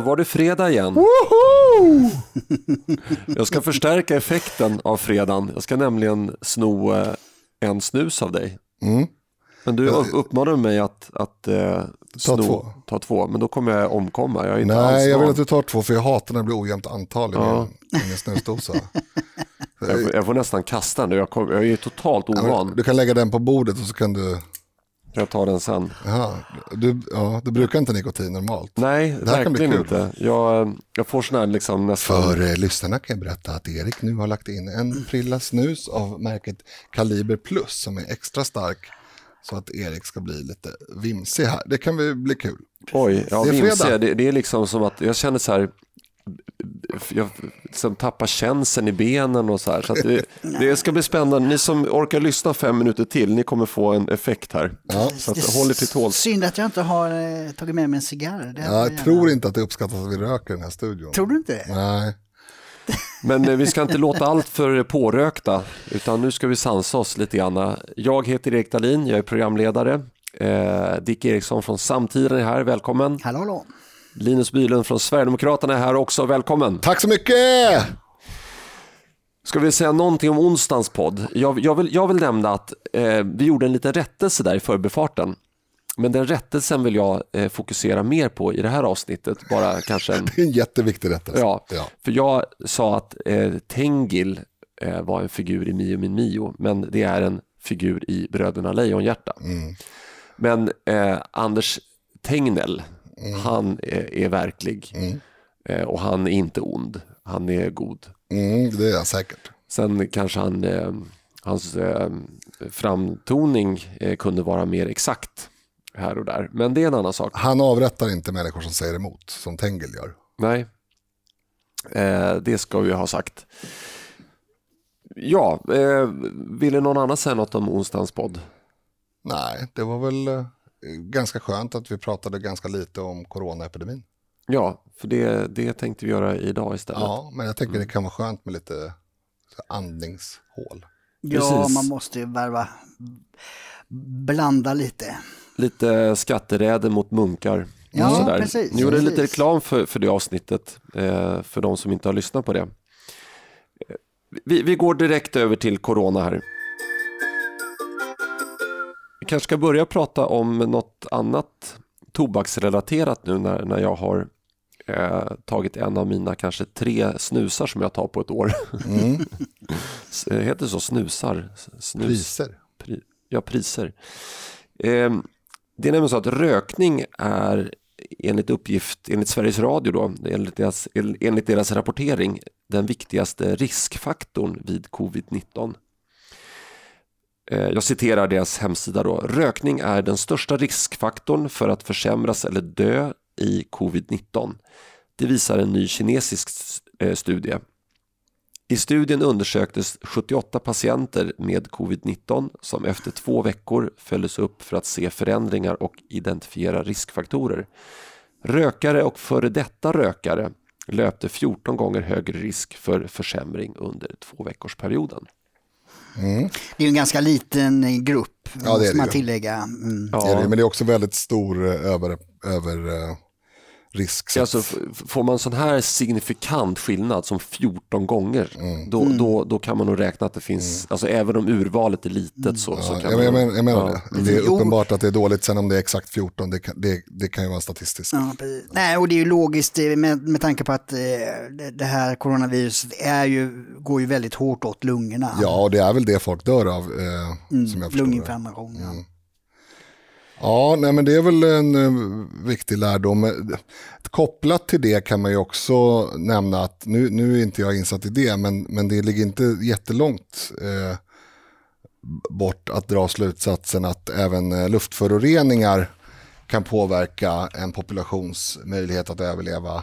Då var det fredag igen. Jag ska förstärka effekten av fredagen. Jag ska nämligen sno eh, en snus av dig. Mm. Men du uppmanade mig att, att eh, sno, Ta två. ta två, men då kommer jag omkomma. Jag Nej, jag vill att du tar två för jag hatar när det blir ojämnt antal i Ja. min, snusdosa. jag, får, jag får nästan kasta den. Jag, kom, jag är totalt Ja, ovan. Du kan lägga den på bordet och så kan du, Jag tar den sen. aha, du, ja, du brukar inte nikotin normalt. Nej, Det här kan bli verkligen kul. inte. Jag, jag får sån här liksom nästan... För eh, lyssnarna kan jag berätta att Erik nu har lagt in en prilla snus av märket Kaliber Plus som är extra stark så att Erik ska bli lite vimsig här. Det kan väl bli kul. Oj, ja, Det är fredag. det, det är liksom som att jag känner så här, jag liksom tappar känseln i benen och så här. Så att det, det ska bli spännande. Ni som orkar lyssna fem minuter till, ni kommer få en effekt här. Ja. Så att, håll er till tåls. Synd att jag inte har eh, tagit med mig en cigarr. Det hade Jag gärna- tror inte att det uppskattas att vi röker i den här studion. Tror du inte det? Nej, Men eh, vi ska inte låta allt för pårökta, utan nu ska vi sansa oss lite grann. Jag heter Erik Dahlin, jag är programledare. Eh, Dick Eriksson från Samtiden är här, välkommen. Hallå, hallå. Linus Bylund från Sverigedemokraterna är här också, välkommen. tack så mycket! Ska vi säga någonting om onsdagens podd? Jag, jag, vill, jag vill nämna att eh, vi gjorde en liten rättelse där i förbifarten. Men den rättelsen vill jag eh, fokusera mer på i det här avsnittet. Bara kanske en, Det är en jätteviktig rättelse. ja, Ja. För jag sa att eh, Tengil eh, var en figur i Mio min Mio, men det är en figur i Bröderna Lejonhjärta. Mm. Men eh, Anders Tegnell, han är, är verklig. Mm. Eh, och han är inte ond, han är god. Mm, det är jag säkert. Sen kanske han, eh, hans eh, framtoning eh, kunde vara mer exakt här och där. Men det är en annan sak. Han avrättar inte människor som säger emot, som Tengil gör. Nej, eh, det ska vi ha sagt. Ja, eh, ville någon annan säga något om onsdagens podd? Nej, det var väl ganska skönt att vi pratade ganska lite om coronaepidemin. Ja, för det, det tänkte vi göra idag istället. Ja, men jag tänker det kan vara skönt med lite andningshål. Ja, Precis. man måste ju värva, blanda lite. Lite skatteräder mot munkar. Ja, och sådär. precis, Ni gjorde precis. lite reklam för, för det avsnittet, eh, för de som inte har lyssnat på det. Eh, Vi, vi går direkt över till corona här. Vi kanske ska börja prata om något annat tobaksrelaterat nu när, när jag har eh, tagit en av mina kanske tre snusar som jag tar på ett år. Mm. Eh, Heter det så? Snusar? Snus. Priser. Pri, ja, priser. Eh, det är nämligen så att rökning är enligt uppgift, enligt Sveriges Radio då, enligt deras, enligt deras rapportering, den viktigaste riskfaktorn vid covid-19. Eh, jag citerar deras hemsida då. Rökning är den största riskfaktorn för att försämras eller dö i covid-19. Det visar en ny kinesisk eh, studie. I studien undersöktes 78 patienter med covid-19 som efter två veckor följdes upp för att se förändringar och identifiera riskfaktorer. Rökare och före detta rökare löpte 14 gånger högre risk för försämring under två veckorsperioden. Det är en ganska liten grupp, Ja, det är måste det man ju. tillägga. Mm. Ja. Det, men det är också väldigt stor eh, över, över eh, risk. Så Alltså, får man sån här signifikant skillnad som 14 gånger, Mm. då, då, då kan man nog räkna att det finns, alltså även om urvalet är litet så, så ja, kan jag, man... jag, men- jag menar ja. det. Det är uppenbart att det är dåligt. Sen om det är exakt 14, det kan, det, det kan ju vara statistiskt. Ja. Nej, och det är ju logiskt eh, med, med tanke på att eh, det- här coronaviruset är ju, går ju väldigt hårt åt lungorna. Ja, och det är väl det folk dör av, eh, Mm, som jag förstår. Lunginflammation. Ja. Ja, nej, men det är väl en eh, viktig lärdom. Kopplat till det kan man ju också nämna att, nu, nu är inte jag insatt i det, men, men det ligger inte jättelångt eh, bort att dra slutsatsen att även eh, luftföroreningar kan påverka en populations möjlighet att överleva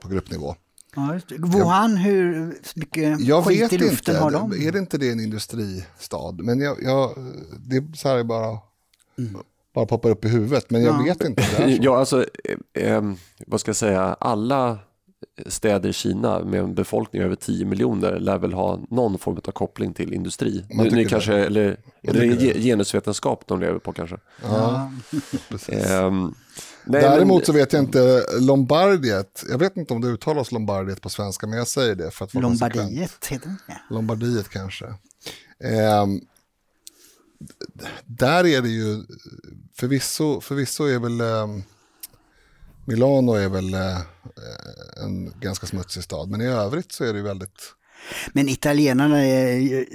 på gruppnivå. Ja. Wuhan, hur mycket Jag skit vet i luften inte, har de? är det inte det en industristad? Men jag, jag, det är så här bara, bara poppar upp i huvudet, men jag Ja. vet inte. Det är. Ja, alltså, eh, eh, vad ska jag säga, alla städer i Kina med en befolkning över 10 miljoner lär väl ha någon form av koppling till industri. Man Nu, nu det. kanske, eller, eller tycker ge- genusvetenskap de lever på kanske. Ja, precis. Nej, Däremot men- så vet jag inte, Lombardiet, jag vet inte om det uttalas Lombardiet på svenska, men jag säger det för att vara konsekvent. Lombardiet heter det. Lombardiet kanske. D- där är det ju, förvisso, förvisso är väl ehm, Milano är väl eh, en ganska smutsig stad, men i övrigt så är det ju väldigt, Men italienarna är ju...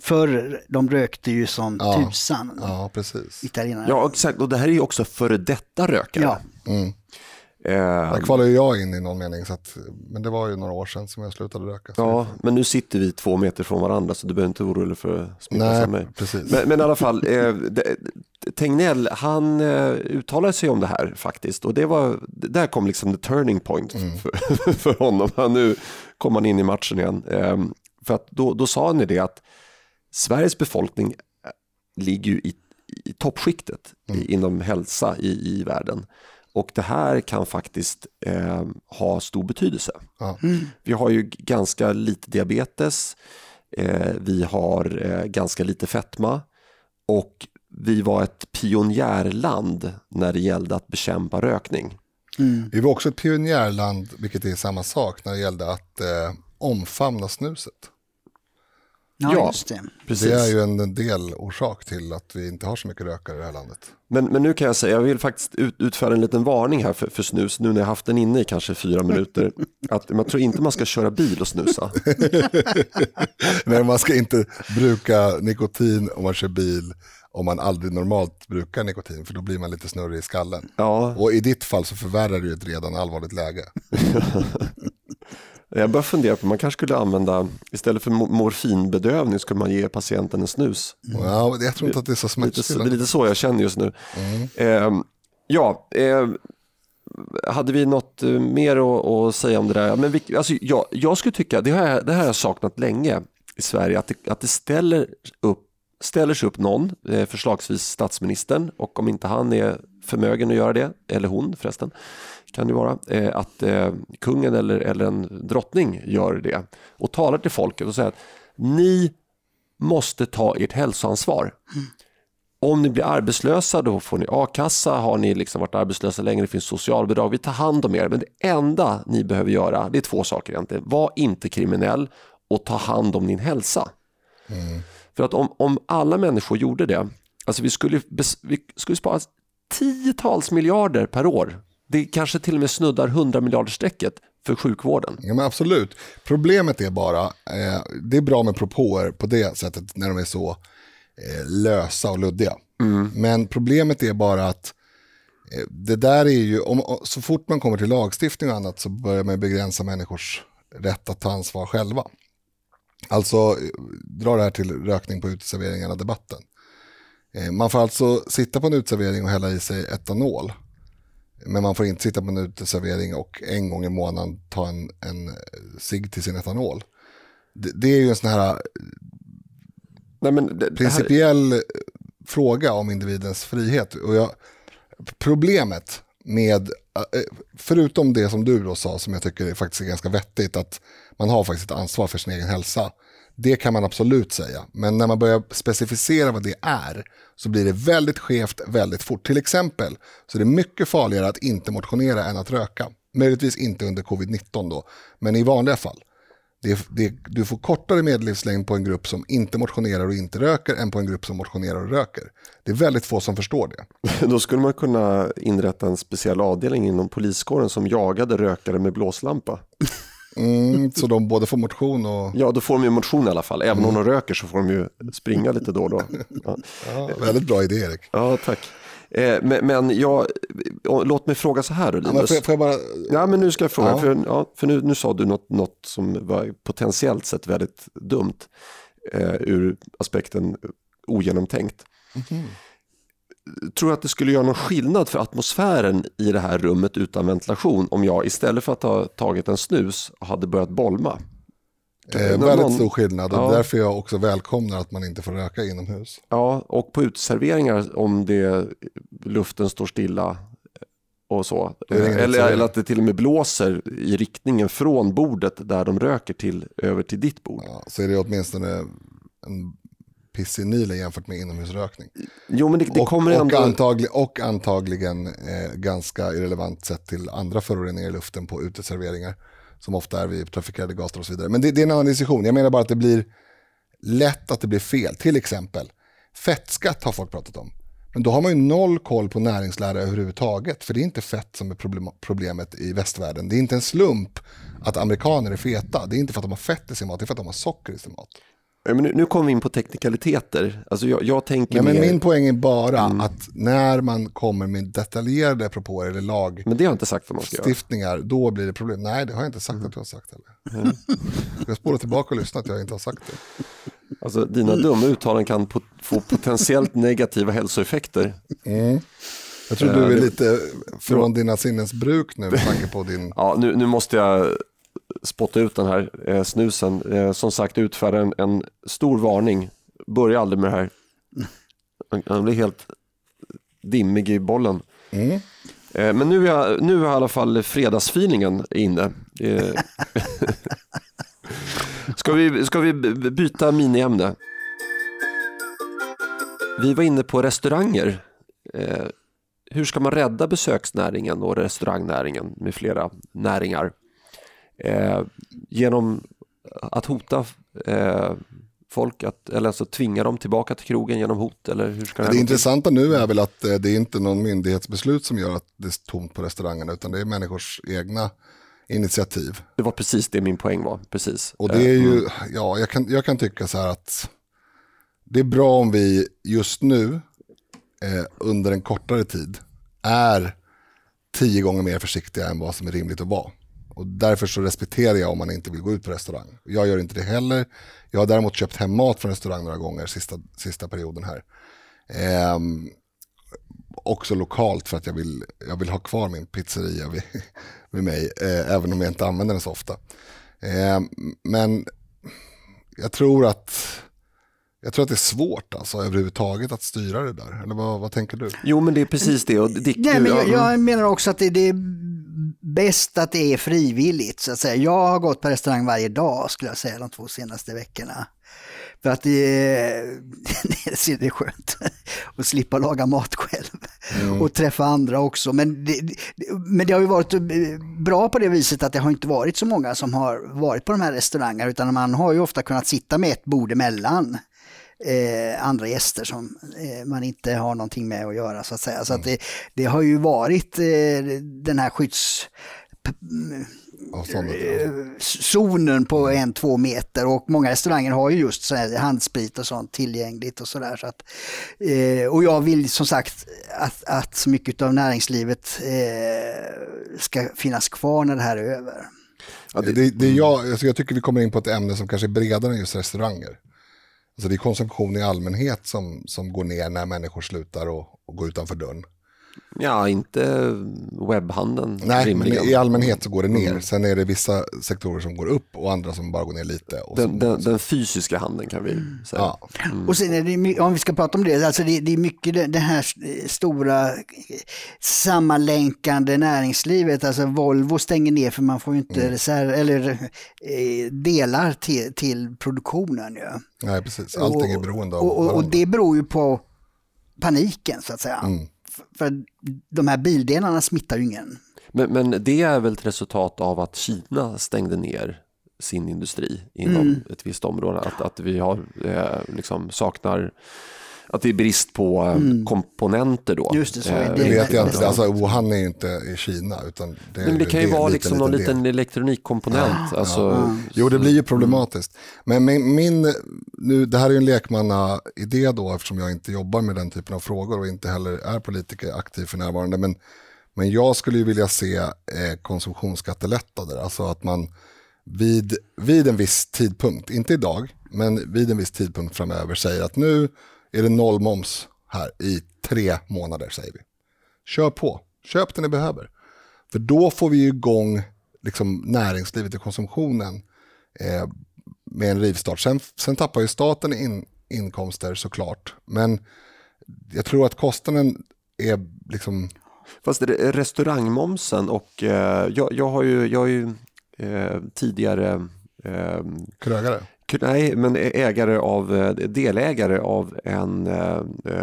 Förr, de rökte ju som Ja. tusan. ja precis. Italienarna. Ja, exakt. Och det här är ju också före detta rökare. Ja. Mm. Eh, Där kvalar ju jag in i någon mening, så att, men det var ju några år sedan som jag slutade röka. ja, men nu sitter vi två meter från varandra så du behöver inte oroa dig för att smittas av mig. Precis. Men, men i alla fall, eh, det- Tegnell han eh, uttalade sig om det här faktiskt och det var, där kom liksom the turning point för, för honom. Han, nu kom han in i matchen igen. Eh, för att då, då sa han ju det att Sveriges befolkning eh, ligger ju i, i toppskiktet i, inom hälsa i, i världen. Och det här kan faktiskt eh, ha stor betydelse. Ja. Vi har ju ganska lite diabetes, eh, vi har eh, ganska lite fetma och vi var ett pionjärland när det gällde att bekämpa rökning. Vi var också ett pionjärland, vilket är samma sak, när det gällde att eh, omfamna snuset. Ja, Ja. just det. Precis. Det är ju en del orsak till att vi inte har så mycket rökare i det här landet. Men, men nu kan jag säga, jag vill faktiskt ut, utföra en liten varning här för, för snus, nu när jag haft den inne i kanske fyra minuter. Att man tror inte man ska köra bil och snusa. Nej, man ska inte bruka nikotin om man kör bil om man aldrig normalt brukar nikotin, för då blir man lite snurrig i skallen. Ja, Och i ditt fall så förvärrar det ju ett redan allvarligt läge. jag börjar fundera på, man kanske skulle använda, istället för mo- morfinbedövning skulle man ge patienten en snus. Ja, men jag tror inte att det är så så- det är smärtstillande. lite så jag känner just nu. Eh, ja, eh, hade vi något eh, mer att, säga om det där? Men vi, alltså, jag, jag skulle tycka, det jag, det här har jag saknat länge i Sverige, att det, att det ställer, upp, ställer sig upp någon, eh, förslagsvis statsministern, och om inte han är förmögen att göra det, eller hon förresten, kan det vara, eh, att eh, kungen eller, eller en drottning gör det och talar till folket och säger att ni måste ta ert hälsoansvar. Om ni blir arbetslösa då får ni a-kassa, har ni liksom varit arbetslösa länge, det finns socialbidrag, vi tar hand om er. Men det enda ni behöver göra, det är två saker egentligen. Var inte kriminell och ta hand om din hälsa. För att om, om alla människor gjorde det, alltså vi skulle, vi skulle spara tiotals miljarder per år. Det kanske till och med snuddar 100 miljarder strecket för sjukvården. Ja, men absolut. Problemet är bara, eh, det är bra med propåer på det sättet när de är så eh, lösa och luddiga. Men problemet är bara att eh, det där är ju, om, så fort man kommer till lagstiftning och annat så börjar man begränsa människors rätt att ta ansvar själva. Alltså, eh, dra det här till rökning på uteserveringarna debatten. Eh, Man får alltså sitta på en uteservering och hälla i sig etanol. Men man får inte sitta på en uteservering och en gång i månaden ta en, en cigg till sin etanol. Det, det är ju en sån här Nej, men det, det här, principiell eh, fråga om individens frihet. Och jag, problemet med, eh, förutom det som du då sa som jag tycker är faktiskt är ganska vettigt, att man har faktiskt ett ansvar för sin egen hälsa. Det kan man absolut säga, men när man börjar specificera vad det är så blir det väldigt skevt väldigt fort. Till exempel så är det mycket farligare att inte motionera än att röka. Möjligtvis inte under covid-19 då, men i vanliga fall. Det det, du får kortare medellivslängd på en grupp som inte motionerar och inte röker än på en grupp som motionerar och röker. Det är väldigt få som förstår det. Då skulle man kunna inrätta en speciell avdelning inom poliskåren som jagade rökare med blåslampa. Mm, så de både får motion och... Ja, då får de ju motion i alla fall. Även om de röker så får de ju springa lite då och då. Ja, Ja, väldigt bra idé Erik. ja tack. Eh, men men jag, låt mig fråga så här då, Ja, Linus. får, jag, får jag bara... Ja, men nu ska jag fråga, Ja. för, ja, för nu, nu sa du något, något som var potentiellt sett väldigt dumt eh, ur aspekten ogenomtänkt. Tror att det skulle göra någon skillnad för atmosfären i det här rummet utan ventilation om jag istället för att ha tagit en snus hade börjat bolma? Eh, väldigt stor skillnad och Ja. därför jag också välkomnar att man inte får röka inomhus. Ja, och på uteserveringar om det, luften står stilla och så. Ingen Eller, eller att det till och med blåser i riktningen från bordet där de röker till över till ditt bord. Ja, så är det åtminstone en piss i Nilen jämfört med inomhusrökning. Jo, men det, det och, kommer och, ändå... antagli, och antagligen eh, ganska irrelevant sett till andra föroreningar i luften på uteserveringar. Som ofta är vid trafikerade gator och så vidare. Men det, det, är en annan diskussion. Jag menar bara att det blir lätt att det blir fel. Till exempel, fettskatt har folk pratat om. Men då har man ju noll koll på näringslära överhuvudtaget. För det är inte fett som är problem, problemet i västvärlden. Det är inte en slump att amerikaner är feta. Det är inte för att de har fett i sin mat, det är för att de har socker i sin mat. Men nu, nu kommer vi in på teknikaliteter. Alltså jag, jag tänker Nej, men mer... min poäng är bara mm. att när man kommer med detaljerade propåer eller lag men det har jag inte sagt vad man ska stiftningar, då blir det problem. Nej, det har jag inte sagt att du har sagt heller. Mm. Jag spolar tillbaka och lyssnar att jag inte har sagt det. Alltså dina dumma uttalanden kan po få potentiellt negativa hälsoeffekter. Mm. Jag tror du är lite från dina sinnesbruk nu med tanke på din... Ja, nu, nu måste jag spotta ut den här eh, snusen. Eh, som sagt utfärda en, en, stor varning. Börja aldrig med det här. Han blir helt dimmig i bollen. Mm. Eh, men nu är, nu är i alla fall fredagsfeelingen inne. Eh, ska, vi, ska vi byta miniämne? Vi var inne på restauranger. Eh, hur ska man rädda besöksnäringen och restaurangnäringen med flera näringar? Eh, genom att hota eh, folk, att, eller alltså tvinga dem tillbaka till krogen genom hot? Eller hur ska det, det intressanta nu är väl att eh, det är inte någon myndighetsbeslut som gör att det är tomt på restaurangerna, utan det är människors egna initiativ. Det var precis det min poäng var, precis. Och det är ju, mm. ja, jag kan, jag kan tycka så här att det är bra om vi just nu, eh, under en kortare tid, är tio gånger mer försiktiga än vad som är rimligt att vara. Och därför så respekterar jag om man inte vill gå ut på restaurang. Jag gör inte det heller. Jag har däremot köpt hem mat från restaurang några gånger sista, sista perioden här. Eh, också lokalt för att jag vill, jag vill ha kvar min pizzeria vid, vid mig, eh, även om jag inte använder den så ofta. Eh, men jag tror att jag tror att det är svårt alltså, överhuvudtaget att styra det där. Eller vad, vad tänker du? Jo, men det är precis det. Och Dick, Nej, men jag, jag menar också att det, det är bäst att det är frivilligt. Så att säga. Jag har gått på restaurang varje dag skulle jag säga de två senaste veckorna. För att det, det är skönt att slippa laga mat själv mm. och träffa andra också. Men det, men det har ju varit bra på det viset att det har inte varit så många som har varit på de här restaurangerna utan man har ju ofta kunnat sitta med ett bord emellan eh, andra gäster som eh, man inte har någonting med att göra så att säga. Så att det, det har ju varit eh, den här skydds eh, zonen på en, två meter och många restauranger har ju just så här handsprit och sånt tillgängligt och sådär. Så att, eh, och jag vill som sagt att, att så mycket av näringslivet eh, ska finnas kvar när det här är över. Ja, det, det, det jag, alltså jag tycker vi kommer in på ett ämne som kanske är bredare än just restauranger. Alltså det är konsumtion i allmänhet som, som går ner när människor slutar och, och gå utanför dörren. Ja, inte webbhandeln. Nej, rimligen. men i allmänhet så går det ner. Mm. Sen är det vissa sektorer som går upp och andra som bara går ner lite. Den, den, den, fysiska handeln kan vi säga. Ja. Mm. Och sen är det, om vi ska prata om det, alltså det, det är mycket det, det, här stora sammanlänkande näringslivet. Alltså Volvo stänger ner för man får ju inte mm. reserv, eller eh, delar till, till produktionen. Ja. Nej, precis. Allting är beroende av och, och, och det beror ju på paniken så att säga. Mm. För de här bildelarna smittar ju ingen. Men, men det är väl ett resultat av att Kina stängde ner sin industri inom mm. ett visst område. Att, att vi har, eh, liksom saknar att det är brist på eh, mm. komponenter då. Just det, så eh, det, det vet jag inte. Alltså, Wuhan är ju inte i Kina. Utan det, men det kan ju vara liksom någon liten del. elektronikkomponent. Ja, alltså, ja. Jo, det blir ju problematiskt. Men min, min, nu, det här är ju en lekmannaidé då eftersom jag inte jobbar med den typen av frågor och inte heller är politiker aktiv för närvarande. Men, men jag skulle ju vilja se eh, konsumtionsskattelättnader. Alltså att man vid, vid en viss tidpunkt, inte idag, men vid en viss tidpunkt framöver säger att nu är det noll moms här i tre månader säger vi. Kör på, köp det ni behöver. För då får vi igång liksom, näringslivet och konsumtionen eh, med en rivstart. Sen, sen tappar ju staten in, inkomster såklart. Men jag tror att kostnaden är liksom... Fast restaurangmomsen och eh, jag, jag har ju, jag har ju eh, tidigare eh, krögare Nej, men ägare av, eh, delägare av en, eh,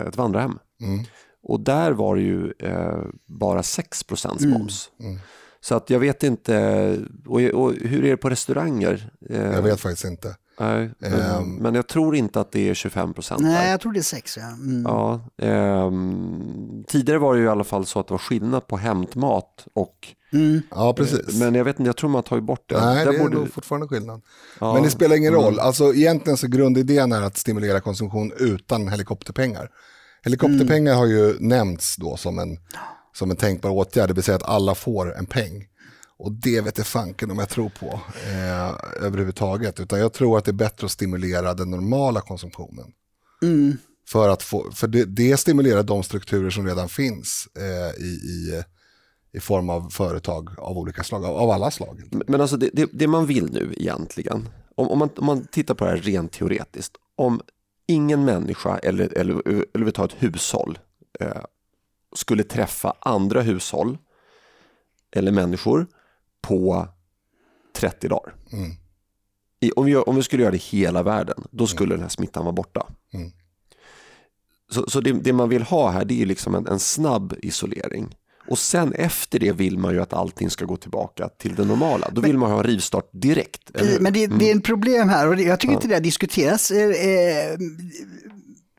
ett vandrarhem. Mm. Och där var det ju eh, bara 6 procents Mm. moms. Mm. Så att jag vet inte, och, och hur är det på restauranger? Jag vet faktiskt inte. Nej, men, Ehm. men jag tror inte att det är 25 procent. Nej, jag tror det är sex. Ja. Mm. Ja, ehm, tidigare var det ju i alla fall så att det var skillnad på hämtmat och Mm. Ja, precis. Men jag vet inte, jag tror man tagit bort det. Nej, Där det är borde- nog fortfarande skillnad. ja, Men det spelar ingen mm. roll. Alltså, egentligen så grundidén är att stimulera konsumtion utan helikopterpengar. Helikopterpengar har ju nämnts då som en, som en tänkbar åtgärd, det vill säga att alla får en peng. Och det vet jag fanken om jag tror på eh, överhuvudtaget. Utan jag tror att det är bättre att stimulera den normala konsumtionen. Mm. För, att få, för det, det stimulerar de strukturer som redan finns eh, i, i, i form av företag av olika slag, av, av alla slag. Men alltså det, det, det man vill nu egentligen, om, om, man, om man tittar på det här rent teoretiskt, om ingen människa eller, eller, eller vi tar ett hushåll eh, skulle träffa andra hushåll eller människor på 30 dagar. Mm. I, om, vi, gör- om vi skulle göra det i hela världen, då skulle den här smittan vara borta. Mm. Så, så det, det man vill ha här det är liksom en, en snabb isolering. Och sen efter det vill man ju att allting ska gå tillbaka till det normala. Då vill man ha en rivstart direkt. Men det, Mm. det är en problem här och jag tycker inte det har diskuterats eh, eh,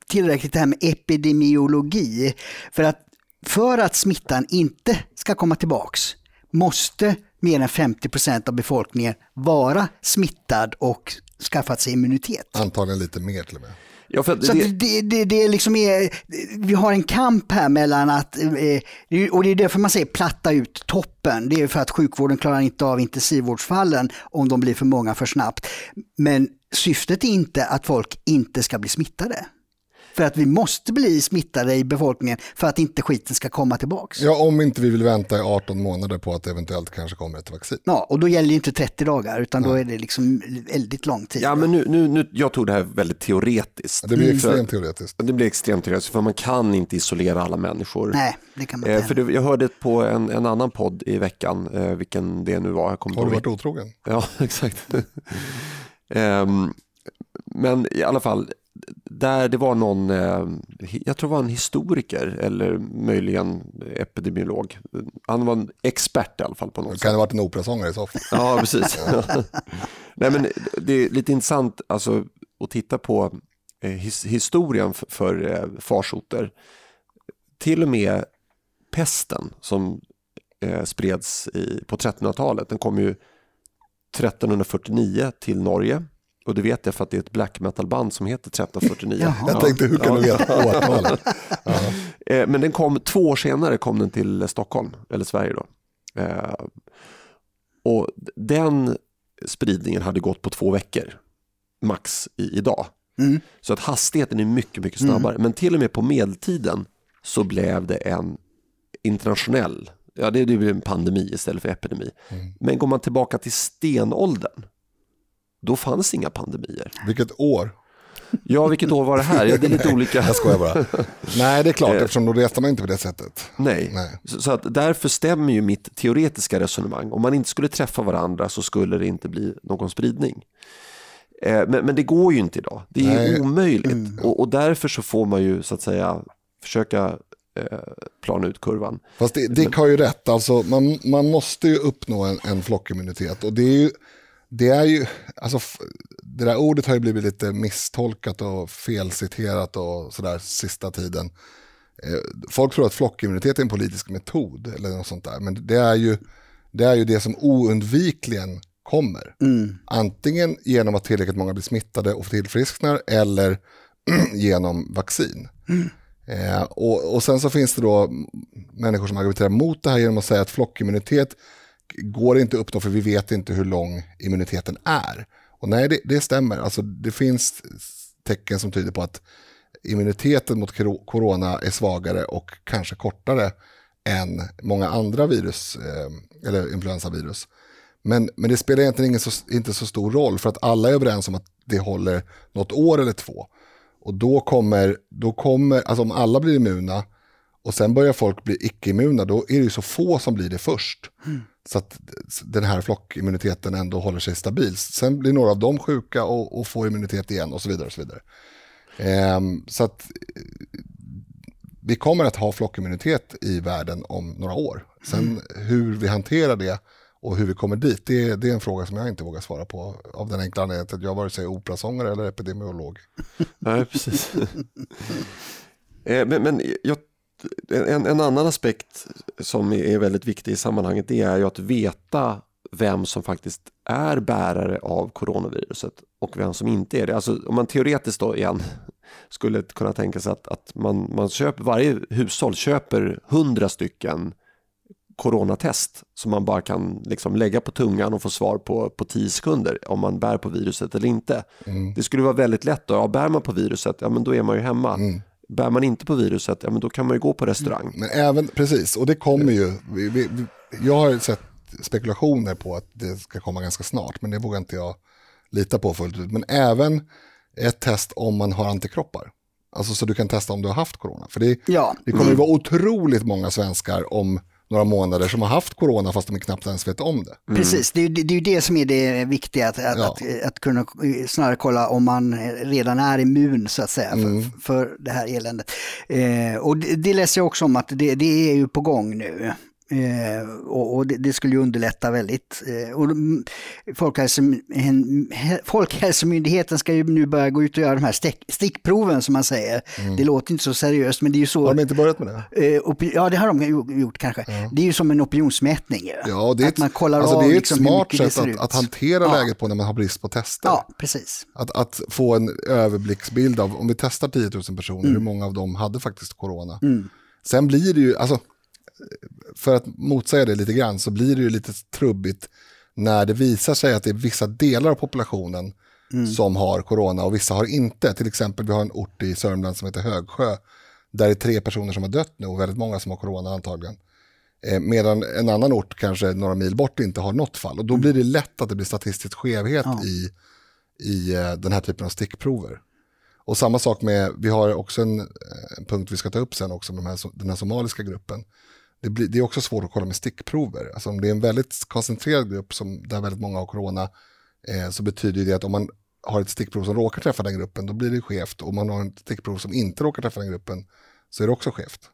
tillräckligt det här med epidemiologi. För att, för att smittan inte ska komma tillbaks måste mer än 50 procent av befolkningen vara smittad och skaffat sig immunitet. Antagligen lite mer till och med. Ja, för att Så det, det, det, det liksom är, vi har en kamp här mellan att, eh, det och det är därför man säger platta ut toppen. Det är för att sjukvården klarar inte av intensivvårdsfallen om de blir för många för snabbt. Men syftet är inte att folk inte ska bli smittade. För att vi måste bli smittade i befolkningen för att inte skiten ska komma tillbaks. Ja. Ja, om inte vi vill vänta i 18 månader på att eventuellt kanske kommer ett vaccin. och då gäller det inte 30 dagar utan då är det liksom väldigt lång tid. ja, men nu, nu, nu, jag tog det här väldigt teoretiskt. Det blir Mm. extremt teoretiskt. Det blir extremt teoretiskt för man kan inte isolera alla människor. Nej, det kan man Eh, inte. för det, jag hörde på en, en annan podd i veckan, eh, vilken det nu var. Jag kommer Har du varit otrogen? Ja, exakt. Ehm, men i alla fall, där det var någon, eh, jag tror det var en historiker eller möjligen epidemiolog. Han var en expert i alla fall på något Det kan ha varit en operasångare i så fall. Ja, precis. Nej, men det är lite intressant alltså, att titta på eh, his, historien för, eh, farsoter. Till och med pesten som spreds i, på 1300-talet, den kom ju 1349 till Norge. Och det vet jag för att det är ett black metal-band som heter 1349. Jaha. Jag tänkte, hur kan du veta årtalet? Eh, Men den kom två år senare kom den till Stockholm, eller Sverige då. Eh, Och den spridningen hade gått på två veckor, max i, idag. Mm. Så att hastigheten är mycket, mycket snabbare. Men till och med på medeltiden så blev det en internationell, ja det, det blev en pandemi istället för epidemi. Men går man tillbaka till stenåldern, då fanns inga pandemier. Vilket år? Ja, vilket år var det här? Ja, det är lite olika. Jag skojar bara. Nej, det är klart, eftersom då reste man inte på det sättet. Nej, Nej. Så, så att därför stämmer ju mitt teoretiska resonemang. Om man inte skulle träffa varandra så skulle det inte bli någon spridning. Eh, men, men det går ju inte idag. Det är Nej. omöjligt. Och, och därför så får man ju så att säga försöka eh, plana ut kurvan. Fast det- Dick har ju rätt, alltså, man, man måste ju uppnå en, en flockimmunitet. Och det är ju, det är ju, alltså, det där ordet har ju blivit lite misstolkat och felciterat och sådär sista tiden. Eh, Folk tror att flockimmunitet är en politisk metod eller något sånt där. Men det är ju det, är ju det som oundvikligen kommer. Mm. Antingen genom att tillräckligt många blir smittade och tillfrisknar eller genom vaccin. Eh, och, och sen så finns det då människor som argumenterar mot det här genom att säga att flockimmunitet går inte att uppnå för vi vet inte hur lång immuniteten är. Och nej, det, det stämmer. Alltså, det finns tecken som tyder på att immuniteten mot corona är svagare och kanske kortare än många andra virus, eh, eller influensavirus. Men, men det spelar egentligen ingen så, inte så stor roll för att alla är överens om att det håller något år eller två. Och då kommer, då kommer alltså om alla blir immuna och sen börjar folk bli icke-immuna, då är det ju så få som blir det först. Mm. Så att den här flockimmuniteten ändå håller sig stabil. Sen blir några av dem sjuka och, och får immunitet igen och så vidare. Och så vidare. Ehm, så att vi kommer att ha flockimmunitet i världen om några år. Sen mm. hur vi hanterar det och hur vi kommer dit, det, det, är en fråga som jag inte vågar svara på. Av den enkla anledningen att jag vare sig operasångare eller epidemiolog. Nej, precis. Eh, men, men jag, en, en, annan aspekt som är väldigt viktig i sammanhanget det är ju att veta vem som faktiskt är bärare av coronaviruset och vem som inte är det. Alltså om man teoretiskt då igen skulle kunna tänka sig att, att man, man köper, varje hushåll köper hundra stycken coronatest som man bara kan liksom lägga på tungan och få svar på på tio sekunder om man bär på viruset eller inte. Mm. Det skulle vara väldigt lätt då, ja, bär man på viruset, ja men då är man ju hemma. Mm. Bär man inte på viruset, ja men då kan man ju gå på restaurang. Men även, precis, och det kommer ju, vi, vi, jag har sett spekulationer på att det ska komma ganska snart, men det vågar inte jag lita på fullt ut. Men även ett test om man har antikroppar. Alltså så du kan testa om du har haft corona. För det, ja. det kommer mm. vara otroligt många svenskar om några månader som har haft corona fast de knappt ens vet om det. Mm. Precis, det är, det är ju det som är det viktiga, att, ja. att, att, kunna snarare kolla om man redan är immun så att säga för, mm. för det här eländet. Eh, och det, det läser jag också om att det, det är ju på gång nu. Eh, och, och det, det, skulle ju underlätta väldigt. Eh, och Folkhälsom, Folkhälsomyndigheten ska ju nu börja gå ut och göra de här stick, stickproven som man säger. Mm. Det låter inte så seriöst men det är ju så. Har de inte börjat med det? Eh, ja det har de gjort kanske. Ja. Det är ju som en opinionsmätning. Ja, det är, att man kollar alltså, det är ett liksom smart sätt att, att, hantera ja. läget på när man har brist på tester. Ja, precis. Att, att få en överblicksbild av, om vi testar 10 000 personer, mm. hur många av dem hade faktiskt corona. Mm. Sen blir det ju, alltså för att motsäga det lite grann så blir det ju lite trubbigt när det visar sig att det är vissa delar av populationen mm. som har corona och vissa har inte. Till exempel vi har en ort i Sörmland som heter Högsjö där det är tre personer som har dött nu och väldigt många som har corona antagligen. Eh, medan en annan ort kanske några mil bort inte har något fall och då mm. blir det lätt att det blir statistisk skevhet ja. i, i eh, den här typen av stickprover. Och samma sak med, vi har också en, en eh, punkt vi ska ta upp sen också med den här, den här somaliska gruppen det, blir, det är också svårt att kolla med stickprover. Alltså om det är en väldigt koncentrerad grupp som, där väldigt många har corona eh, så betyder det att om man har ett stickprov som råkar träffa den gruppen då blir det skevt. Och om man har ett stickprov som inte råkar träffa den gruppen så är det också skevt.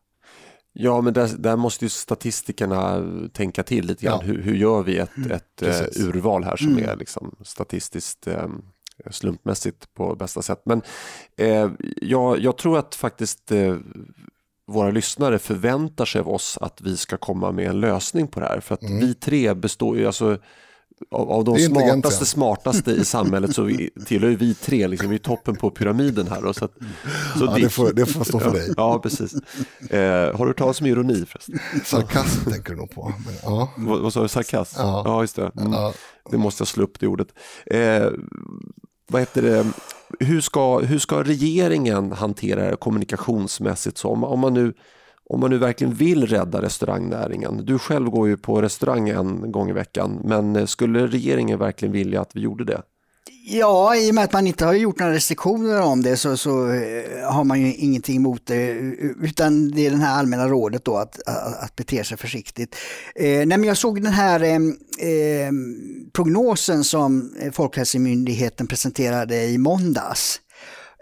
Ja, men där, där måste ju statistikerna tänka till lite grann. Ja. Hur, hur, gör vi ett, mm. ett uh, urval här som mm. är liksom statistiskt um, slumpmässigt på bästa sätt. Men eh, jag, jag, tror att faktiskt eh, våra lyssnare förväntar sig av oss att vi ska komma med en lösning på det här. För att mm. vi tre består ju, alltså, av, av de smartaste, smartaste i samhället så vi, tillhör vi tre, liksom, vi är toppen på pyramiden här. Och så att, så ja, det, får, det får stå för dig. Ja, precis. Eh, har du talat som ironi förresten? Sarkasm tänker du nog på. Men, ja. vad, vad sa du, sarkasm? Ja, ja just det. Mm. Ja. Det måste jag slå upp det ordet. Eh, vad heter det? hur ska, hur ska regeringen hantera det kommunikationsmässigt? Så om, om, man nu, om man nu verkligen vill rädda restaurangnäringen. Du själv går ju på restaurang en gång i veckan, men skulle regeringen verkligen vilja att vi gjorde det? Ja, i och med att man inte har gjort några restriktioner om det så, så eh, har man ju ingenting emot det. Utan det är det här allmänna rådet då att, att, att bete sig försiktigt. Eh, nej, men jag såg den här eh, eh prognosen som eh, Folkhälsomyndigheten presenterade i måndags.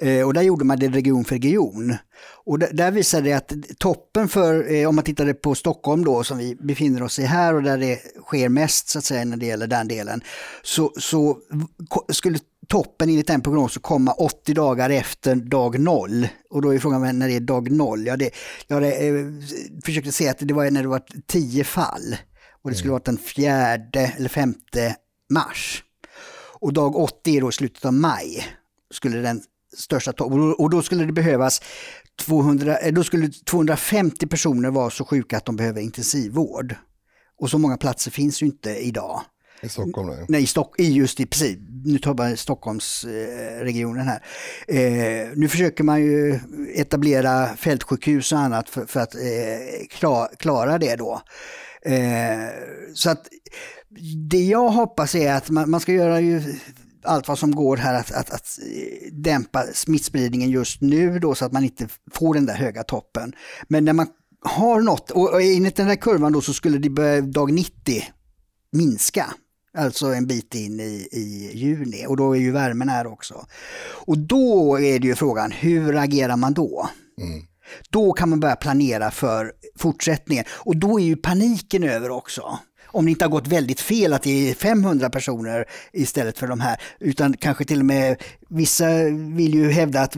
Eh, och där gjorde man det region för region. Och där, visade det att toppen för, eh, om man tittade på Stockholm då som vi befinner oss i här och där det sker mest så att säga när det gäller den delen, så, så skulle toppen enligt den prognosen komma 80 dagar efter dag noll. Och då är frågan när det är dag noll. Ja, det, jag eh, försökte se att det var när det var 10 fall och det skulle mm. vara den fjärde eller femte mars. Och dag 80 är då slutet av maj skulle den största toppen. Och då skulle det behövas 200, eh, då skulle 250 personer vara så sjuka att de behöver intensivvård. Och så många platser finns ju inte idag. I Stockholm? Nej, nej i Stock, just i, precis. Nu tar jag Stockholmsregionen här. Eh, nu försöker man ju etablera fältsjukhus och annat för, för att eh, klara, klara det då. Eh, så att det jag hoppas är att man, man ska göra ju allt vad som går här att, att, att dämpa smittspridningen just nu då så att man inte får den där höga toppen. Men när man har nått, och enligt den här kurvan då så skulle det börja dag 90 minska. Alltså en bit in i, i juni och då är ju värmen här också. Och då är det ju frågan, hur agerar man då? Mm. Då kan man börja planera för fortsättningen och då är ju paniken över också om det inte har gått väldigt fel att det är 500 personer istället för de här. Utan kanske till och med, vissa vill ju hävda att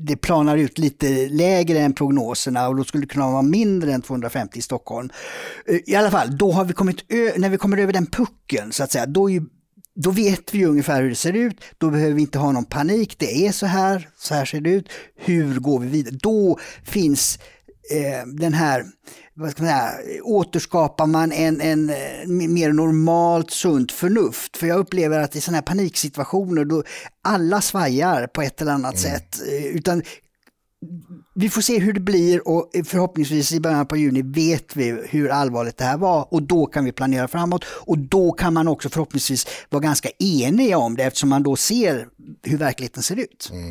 det planar ut lite lägre än prognoserna och då skulle det kunna vara mindre än 250 i Stockholm. Eh, I alla fall, då har vi kommit när vi kommer över den pucken så att säga, då är då vet vi ungefär hur det ser ut, då behöver vi inte ha någon panik, det är så här, så här ser det ut, hur går vi vidare? Då finns eh, den här vad man säga, återskapar man en, en eh, mer normalt sunt förnuft. För jag upplever att i sådana här paniksituationer då alla svajar på ett eller annat mm. sätt. Eh, utan vi får se hur det blir och förhoppningsvis i början på juni vet vi hur allvarligt det här var och då kan vi planera framåt och då kan man också förhoppningsvis vara ganska eniga om det eftersom man då ser hur verkligheten ser ut. Mm.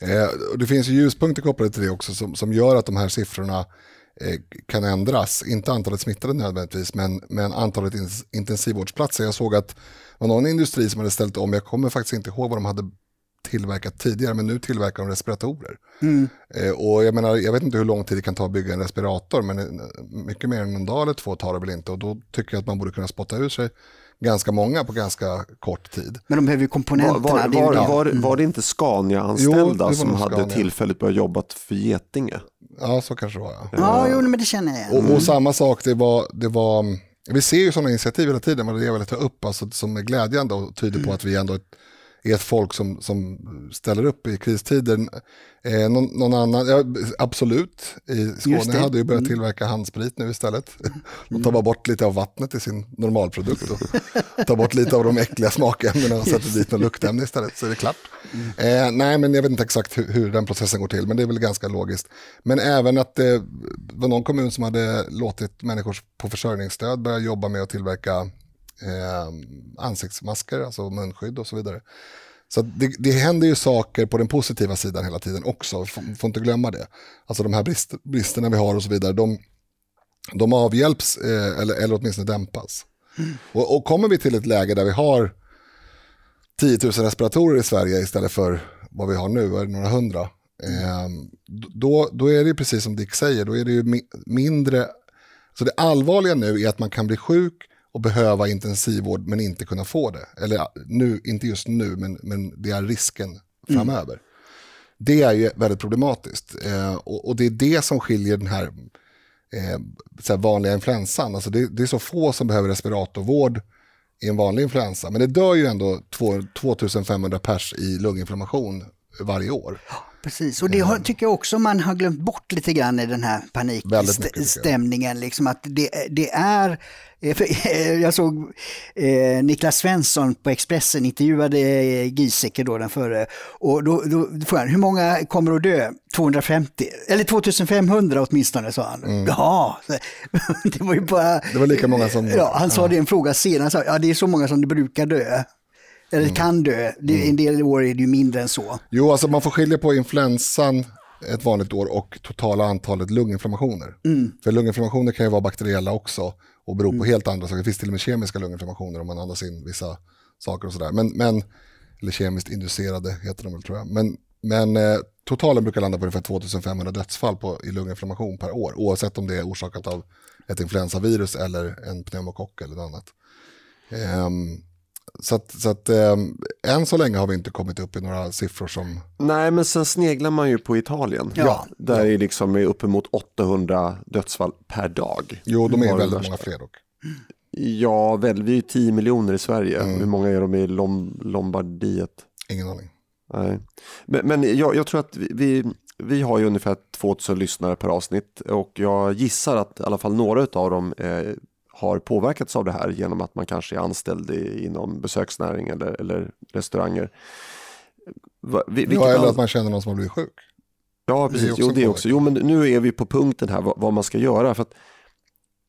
Eh, det finns ju ljuspunkter kopplade till det också som, som gör att de här siffrorna kan ändras. Inte antalet smittade nödvändigtvis, men, men antalet intensivvårdsplatser. Jag såg att det var någon industri som hade ställt om, jag kommer faktiskt inte ihåg vad de hade tillverkat tidigare, men nu tillverkar de respiratorer. Mm. Eh, och jag, menar, jag vet inte hur lång tid det kan ta att bygga en respirator, men eh, mycket mer än en dag eller två tar det väl inte. Och då tycker jag att man borde kunna spotta ur sig ganska många på ganska kort tid. Men de behöver ju komponenterna. Var, var, var, var, var det inte Scania-anställda som hade Scania. tillfälligt börjat jobba för Getinge? Ja, så kanske det var. Ja, ja jo, men det känner jag igen. Och, och mm. samma sak, det var, det var, vi ser ju sådana initiativ hela tiden, men det jag vill ta upp, alltså, som är glädjande och tyder på mm. att vi ändå är ett folk som, som ställer upp i kristider. Eh, någon, någon, annan, ja, absolut, i Skåne hade ju börjat mm. tillverka handsprit nu istället. De tar bara bort lite av vattnet i sin normalprodukt och tar bort lite av de äckliga smakämnena och sätter dit något luktämne istället så är det klart. Mm. Eh, nej, men jag vet inte exakt hur, hur, den processen går till, men det är väl ganska logiskt. Men även att det var någon kommun som hade låtit människor på försörjningsstöd börja jobba med att tillverka eh, ansiktsmasker, alltså munskydd och så vidare. Så det, det händer ju saker på den positiva sidan hela tiden också, får, får inte glömma det. Alltså de här brist, bristerna vi har och så vidare, de, de avhjälps eh, eller, eller åtminstone dämpas. Mm. Och, och, kommer vi till ett läge där vi har 10 000 respiratorer i Sverige istället för vad vi har nu, är det några hundra, eh, då, då är det precis som Dick säger, då är det ju mi mindre, så det allvarliga nu är att man kan bli sjuk och behöva intensivvård men inte kunna få det. Eller nu, inte just nu, men, men det är risken framöver. Mm. Det är ju väldigt problematiskt. Eh, och, och, det är det som skiljer den här, eh, så vanliga influensan. Alltså det, det, är så få som behöver respiratorvård i en vanlig influensa. Men det dör ju ändå 2, 2500 pers i lunginflammation varje år. Precis, och det har, tycker jag också man har glömt bort lite grann i den här panikstämningen. Liksom att det, det är Jag såg eh, Niklas Svensson på Expressen intervjuade Giesecke då den förre. Och då, då, frågade han, hur många kommer att dö? 250, eller 2500 åtminstone sa han. Mm. Ja, det var ju bara... Det var lika många som... Ja, han sa ja. det i en fråga senare, sa, ja det är så många som det brukar dö. Eller mm. kan dö, mm. en del år är det ju mindre än så. Jo, alltså man får skilja på influensan ett vanligt år och totala antalet lunginflammationer. Mm. För lunginflammationer kan ju vara bakteriella också och bero på mm. helt andra saker. Det finns till och med kemiska lunginflammationer om man andas in vissa saker och sådär. Men, men, eller kemiskt inducerade heter de väl tror jag. Men, men eh, totalen brukar landa på ungefär 2500 dödsfall på, i lunginflammation per år. Oavsett om det är orsakat av ett influensavirus eller en pneumokock eller något annat. Um, så att, så att eh, än så länge har vi inte kommit upp i några siffror som... Nej, men sen sneglar man ju på Italien. Ja. Där är liksom uppemot 800 dödsfall per dag. Jo, de är väldigt många fler dock. Ja, väl, vi är 10 miljoner i Sverige. Mm. Hur många är de i Lom Lombardiet? Ingen aning. Nej. Men, men jag, jag, tror att vi, vi, vi har ju ungefär 2000 lyssnare per avsnitt och jag gissar att i alla fall några av dem eh, har påverkats av det här genom att man kanske är anställd i, inom besöksnäring eller, eller restauranger. Vil ja, eller att man känner någon som har blivit sjuk. Ja, precis. Det jo, det också. Jo, men nu är vi på punkten här vad, vad man ska göra. För att,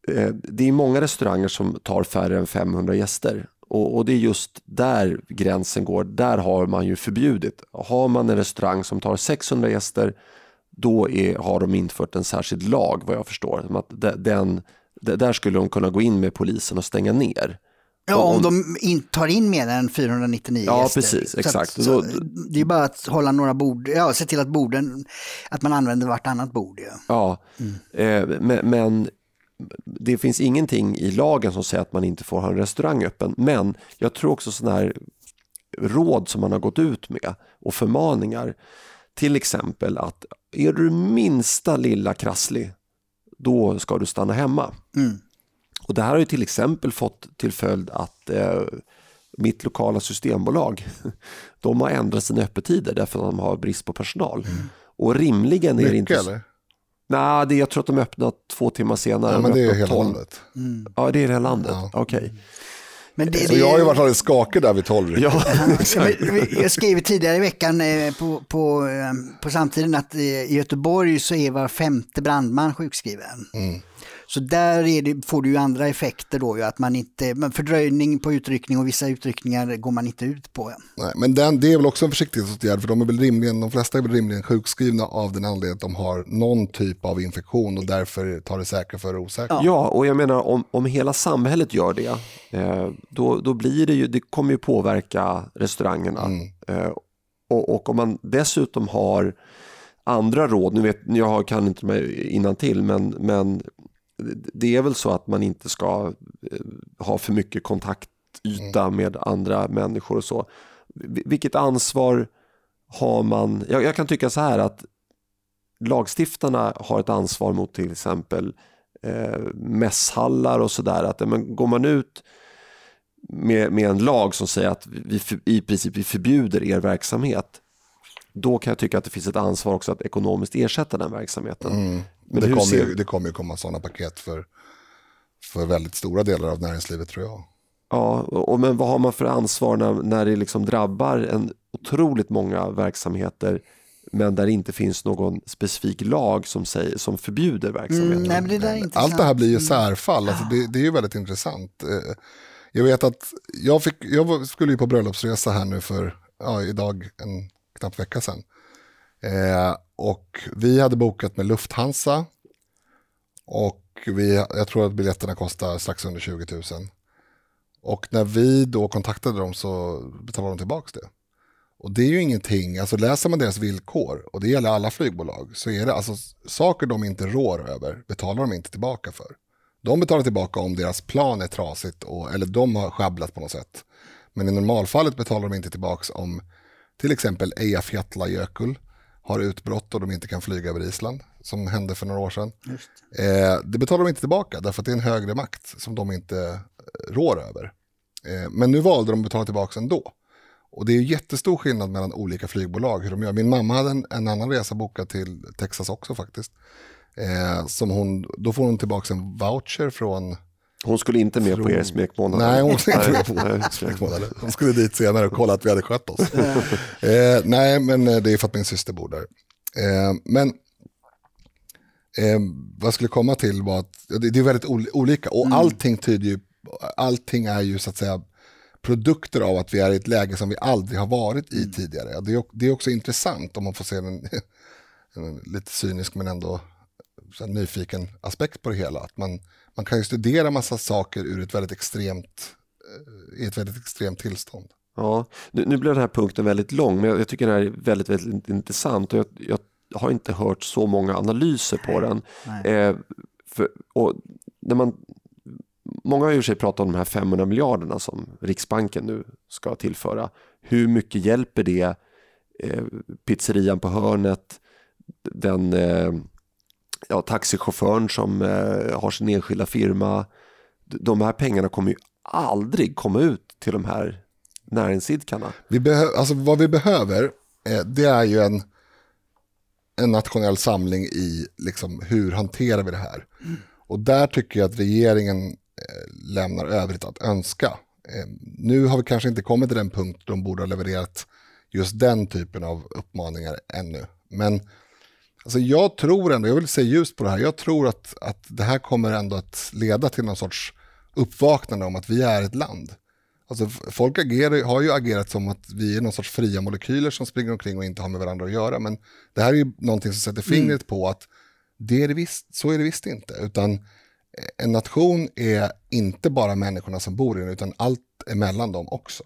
eh, det är många restauranger som tar färre än 500 gäster. Och, och, det är just där gränsen går. Där har man ju förbjudit. Har man en restaurang som tar 600 gäster då är, har de infört en särskild lag vad jag förstår. Att den där skulle de kunna gå in med polisen och stänga ner. Ja, Och om de in, tar in mer än 499 Ja, gäster. precis, Så att- exakt. Så, Då- det är bara att hålla några bord, ja, se till att borden, att man använder vartannat bord. Ja. Ja, eh, men, men det finns ingenting i lagen som säger att man inte får ha en restaurang öppen. Men jag tror också sådana här råd som man har gått ut med och förmaningar. Till exempel att är du minsta lilla krasslig, då ska du stanna hemma. Mm. Och det här har ju till exempel fått till följd att eh, mitt lokala systembolag, de har ändrat sina öppettider därför att de har brist på personal. Och rimligen är det inte... Mycket eller? Nej, det, jag tror att de öppnar två timmar senare. Ja, men det är hela 12. landet. Ja, det är hela landet. Ja. Okej. Men det, Så det, jag har ju varit alldeles skakig där vid tolv. Ja, Jag skrev tidigare i veckan eh, på, på, eh, på samtiden att eh, i Göteborg så är var femte brandman sjukskriven. Mm. Så där är det, får du ju andra effekter då, ju, att man inte, men fördröjning på utryckning och vissa utryckningar går man inte ut på. Nej, men den, det är väl också en försiktighetsåtgärd för de, är väl rimligen, de flesta är väl rimligen sjukskrivna av den anledningen att de har någon typ av infektion och därför tar det säkra för det osäkra. ja, och jag menar om, om hela samhället gör det, eh, då, då blir det ju, det kommer ju påverka restaurangerna. Mm. Eh, och, och om man dessutom har andra råd, nu vet jag har- kan inte mig innan till men, men det är väl så att man inte ska eh, ha för mycket kontaktyta med andra människor och så. Vil- Vilket ansvar har man? Jag, jag kan tycka så här att lagstiftarna har ett ansvar mot till exempel eh, mässhallar och sådär. Att men går man ut med, med en lag som säger att vi för, i princip vi förbjuder er verksamhet då kan jag tycka att det finns ett ansvar också att ekonomiskt ersätta den verksamheten. Mm. Men det, kommer ser- ju, det kommer ju komma sådana paket för, för väldigt stora delar av näringslivet tror jag. Ja, och, men vad har man för ansvar när, när det liksom drabbar en otroligt många verksamheter men där det inte finns någon specifik lag som, säger, som förbjuder verksamheten? Mm, nej, det. Allt det här blir ju särfall, alltså det, det är ju väldigt intressant. Eh, Jag vet att jag, fick, jag skulle ju på bröllopsresa här nu för, ja, idag en knapp vecka sedan. Eh, och vi hade bokat med Lufthansa och vi, jag tror att biljetterna kostar strax under 20 000. Och när vi då kontaktade dem så betalade de tillbaka det. Och det är ju ingenting, alltså läser man deras villkor, och det gäller alla flygbolag, så är det alltså saker de inte rår över betalar de inte tillbaka för. De betalar tillbaka om deras plan är trasigt och, eller de har sjabblat på något sätt. Men i normalfallet betalar de inte tillbaka om till exempel Eyjafjallajökull har utbrott och de inte kan flyga över Island, som hände för några år sedan. Eh, det betalar de inte tillbaka därför att det är en högre makt som de inte eh, rår över. Eh, men nu valde de att betala tillbaka ändå. Och det är jättestor skillnad mellan olika flygbolag hur de gör. Min mamma hade en, en annan resa bokad till Texas också faktiskt. Eh, som hon, då får hon tillbaka en voucher från... Hon skulle inte med på er smekmånad? Nej, hon skulle inte med på smekmånader. Hon skulle dit senare och kolla att vi hade skött oss. eh, nej, men eh, det är för att min syster bor där. Eh, men eh, vad jag skulle komma till var att det, det är väldigt ol- olika och allting tyder ju, allting är ju så att säga produkter av att vi är i ett läge som vi aldrig har varit i tidigare. Ja, Det är, det är också intressant om man får se en, en lite cynisk men ändå så här nyfiken aspekt på det hela. Att man, man kan ju studera massa saker ur ett väldigt extremt, eh, i ett väldigt extremt tillstånd. Ja, nu, nu blev den här punkten väldigt lång, men jag, jag tycker den här är väldigt, väldigt intressant och jag, jag har inte hört så många analyser på den. Eh, för, och när man, många har ju sig pratat om de här 500 miljarderna som Riksbanken nu ska tillföra. Hur mycket hjälper det eh, pizzerian på hörnet, den eh, ja, taxichauffören som eh, har sin enskilda firma. De här pengarna kommer ju aldrig komma ut till de här näringsidkarna. Vi behö- alltså vad vi behöver, eh, det är ju en, en nationell samling i liksom, hur hanterar vi det här. Och där tycker jag att regeringen eh, lämnar övrigt att önska. Eh, nu har vi kanske inte kommit till den punkt de borde ha levererat just den typen av uppmaningar ännu. Men alltså, jag tror ändå, jag vill se ljust på det här, jag tror att, att det här kommer ändå att leda till någon sorts uppvaknande om att vi är ett land. Alltså, folk agerar, har ju agerat som att vi är någon sorts fria molekyler som springer omkring och inte har med varandra att göra. Men det här är ju någonting som sätter fingret på att det är det visst, så är det visst inte. Utan en nation är inte bara människorna som bor i den, utan allt emellan dem också.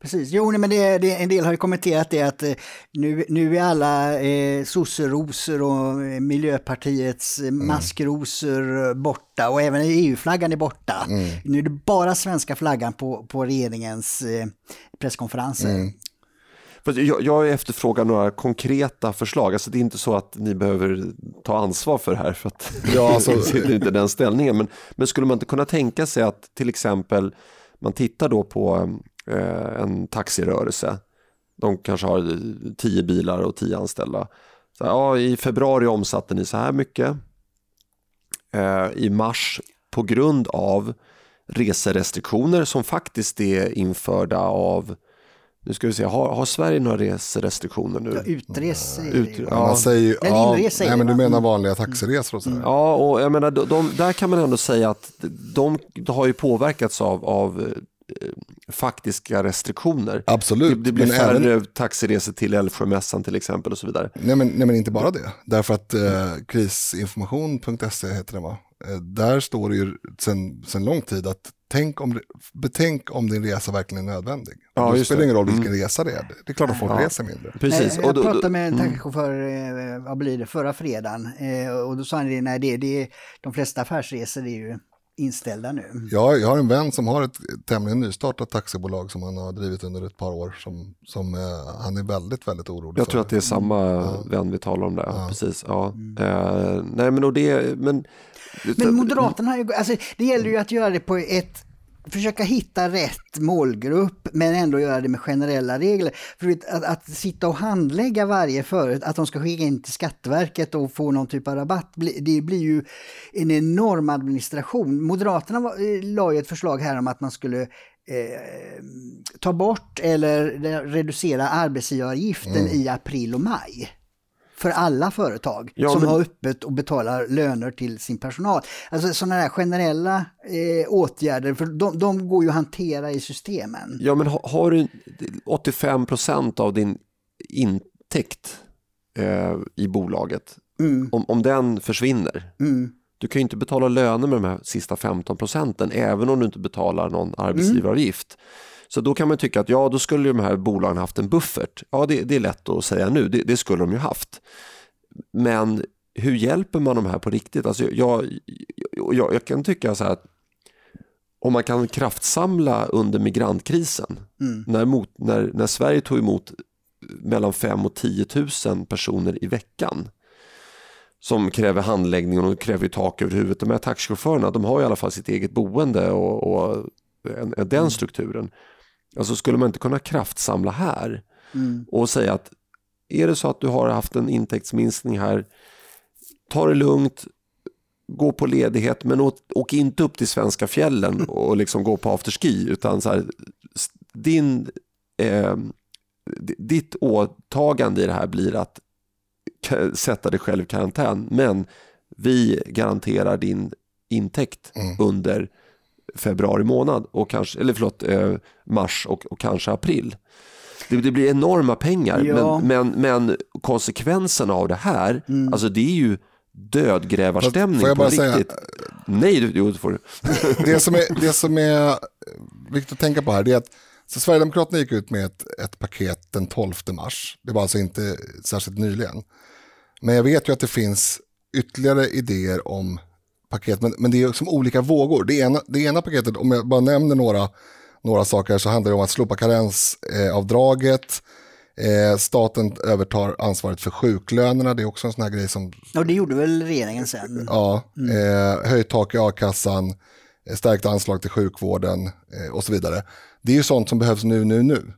Precis, jo men det, det, en del har ju kommenterat det att eh, nu, nu är alla eh, sosserosor och eh, Miljöpartiets mm. maskrosor borta och även EU-flaggan är borta. Mm. Nu är det bara svenska flaggan på, på regeringens eh, presskonferenser. Mm. Jag, jag efterfrågar några konkreta förslag. Alltså det är inte så att ni behöver ta ansvar för det här, för att ja, alltså... det är inte den ställningen. Men, men skulle man inte kunna tänka sig att till exempel man tittar då på eh, en taxirörelse. De kanske har tio bilar och tio anställda. Så, ja, I februari omsatte ni så här mycket. Eh, I mars på grund av reserestriktioner som faktiskt är införda av nu ska vi se, har, har Sverige några reserestriktioner nu? Ja, Ut, ja. Man säger, ja, nej, men du menar vanliga taxiresor och sådär. Mm. Ja, och jag menar, de, de, där kan man ändå säga att de, de har ju påverkats av, av Eh, faktiska restriktioner. Absolut. Det, det blir färre även... taxiresor till Älvsjömässan till exempel och så vidare. Nej men, nej, men inte bara det. Därför att eh, krisinformation.se heter det va? Eh, där står det ju sedan, sedan lång tid att tänk om, betänk om din resa verkligen är nödvändig. Ja, det spelar ingen roll vilken mm. resa det är. Det är klart att folk ja. reser mindre. Precis. Nej, jag då, pratade med en mm. taxichaufför, eh, vad blir det, förra fredagen. Eh, och då sa han det, nej, det, det, de flesta affärsresor är ju inställda nu. Ja, jag har en vän som har ett tämligen nystartat taxibolag som han har drivit under ett par år. Som, som eh, han är väldigt, väldigt orolig Jag för. tror att det är samma ja. vän vi talar om där. Ja. Precis. Ja. Mm. Eh, nej, men, och det, men, men Moderaterna, alltså, det gäller ju att göra det på ett försöka hitta rätt målgrupp men ändå göra det med generella regler. För att, att sitta och handlägga varje företag, att de ska skicka in till Skatteverket och få någon typ av rabatt, det blir ju en enorm administration. Moderaterna eh, la ju ett förslag här om att man skulle eh, ta bort eller reducera arbetsgivaravgiften mm. i april och maj för alla företag ja, som men... har öppet och betalar löner till sin personal. Alltså sådana där generella eh, åtgärder, för de, de, går ju att hantera i systemen. Ja, men har, har du 85 procent av din intäkt eh, i bolaget, mm. om, om den försvinner, mm. du kan ju inte betala löner med de här sista 15 procenten, även om du inte betalar någon arbetsgivaravgift. Mm. Så då kan man tycka att ja, då skulle de här bolagen haft en buffert. Ja, det, det är lätt att säga nu, det, det, skulle de ju haft. Men hur hjälper man de här på riktigt? Alltså jag, jag, jag kan tycka så här att om man kan kraftsamla under migrantkrisen, mm. när, mot, när, när Sverige tog emot mellan 5 och 10 000 personer i veckan som kräver handläggning och kräver tak över huvudet. De här taxichaufförerna de har i alla fall sitt eget boende och, och en, en, den mm. strukturen. Alltså skulle man inte kunna kraftsamla här mm. och säga att är det så att du har haft en intäktsminskning här, ta det lugnt, gå på ledighet men åk, åk inte upp till svenska fjällen och liksom gå på afterski utan så här, din, eh, ditt åtagande i det här blir att sätta dig själv i karantän men vi garanterar din intäkt mm. under februari månad, och kanske, eller förlåt, eh, mars och, och kanske april. Det, det, blir enorma pengar, ja. men, men, men konsekvenserna av det här, mm. alltså det är ju dödgrävarstämning får jag bara på säga, riktigt. Nej, jo, det får du. det, som är, det som är viktigt att tänka på här, det är att så Sverigedemokraterna gick ut med ett, ett paket den 12 mars. Det var alltså inte särskilt nyligen. Men jag vet ju att det finns ytterligare idéer om paket, men, men det är som olika vågor. Det ena, det ena paketet, om jag bara nämner några, några saker, så handlar det om att slopa karensavdraget, eh, staten övertar ansvaret för sjuklönerna, det är också en sån här grej som... Ja, det gjorde väl regeringen sen. Ja, mm. eh, höjt tak i a-kassan, eh, stärkt anslag till sjukvården eh, och så vidare. Det är ju sånt som behövs nu, nu, nu.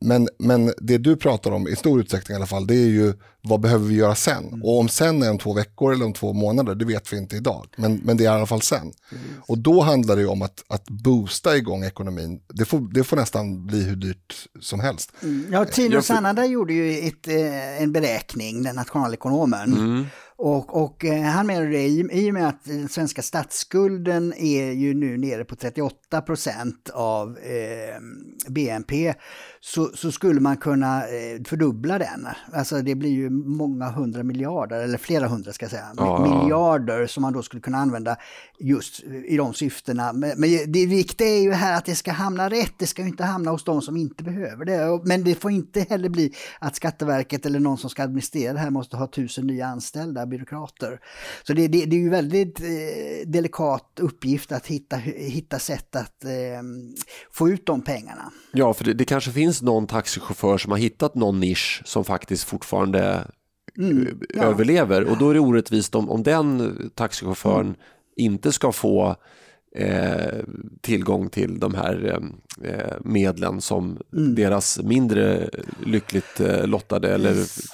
Men, men det du pratar om, i stor utsträckning i alla fall, det är ju vad behöver vi göra sen? Mm. Och om sen är om två veckor eller om två månader, det vet vi inte idag. Men, men det är i alla fall sen. Mm. Och då handlar det ju om att, att boosta igång ekonomin. Det får, det får nästan bli hur dyrt som helst. Mm. Ja, Tino Sanada gjorde ju ett, eh, en beräkning, den nationalekonomen. Mm. Och, och eh, han menar det, i, i och med att den svenska statsskulden är ju nu nere på 38 procent av eh, BNP så, så, skulle man kunna eh, fördubbla den. Alltså det blir ju många hundra miljarder, eller flera hundra ska jag säga, ja. miljarder som man då skulle kunna använda just i de syftena. Men, men det viktiga är ju här att det ska hamna rätt, det ska inte hamna hos de som inte behöver det. Men det får inte heller bli att Skatteverket eller någon som ska administrera det här måste ha tusen nya anställda byråkrater. Så det, det, det är ju väldigt eh, delikat uppgift att hitta, hitta sätt att eh, få ut de pengarna. Ja, för det, det kanske finns någon taxichaufför som har hittat någon nisch som faktiskt fortfarande mm, ja. överlever och då är det orättvist om, om den taxichauffören mm. inte ska få eh, tillgång till de här eh, medlen som mm. deras mindre lyckligt eh, lottade. Eller,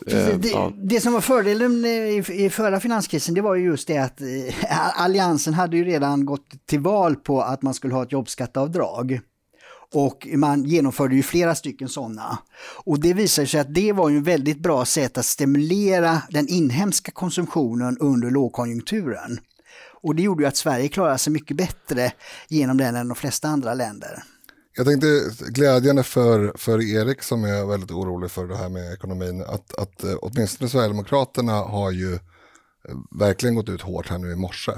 eh, det, ja. det, som var fördelen i, i förra finanskrisen det var ju just det att eh, Alliansen hade ju redan gått till val på att man skulle ha ett jobbskatteavdrag. Och man genomförde ju flera stycken sådana. Och det visade sig att det var ju ett väldigt bra sätt att stimulera den inhemska konsumtionen under lågkonjunkturen. Och det gjorde ju att Sverige klarade sig mycket bättre genom den än de flesta andra länder. Jag tänkte glädjande för, för Erik som är väldigt orolig för det här med ekonomin att, att eh, åtminstone Sverigedemokraterna har ju eh, verkligen gått ut hårt här nu i morse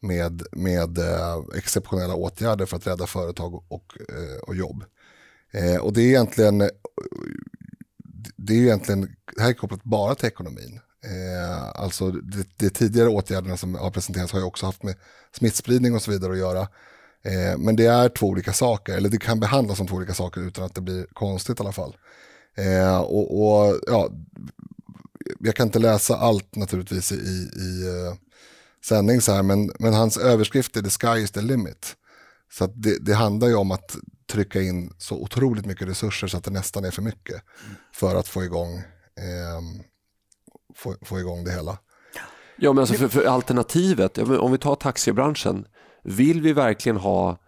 med, med eh, exceptionella åtgärder för att rädda företag och, och eh, jobb. Eh, och det är egentligen, det är egentligen, det här är kopplat bara till ekonomin. Eh, alltså de, de, tidigare åtgärderna som har presenterats har ju också haft med smittspridning och så vidare att göra. Eh, men det är två olika saker, eller det kan behandlas som två olika saker utan att det blir konstigt i alla fall. Eh, och, och, ja, jag kan inte läsa allt naturligtvis i, i sändning så här, men, men hans överskrift är the sky is the limit. Så det, det, handlar ju om att trycka in så otroligt mycket resurser så att det nästan är för mycket för att få igång eh, få, få igång det hela. Ja, men alltså för, för alternativet, om vi tar taxibranschen, vill vi verkligen ha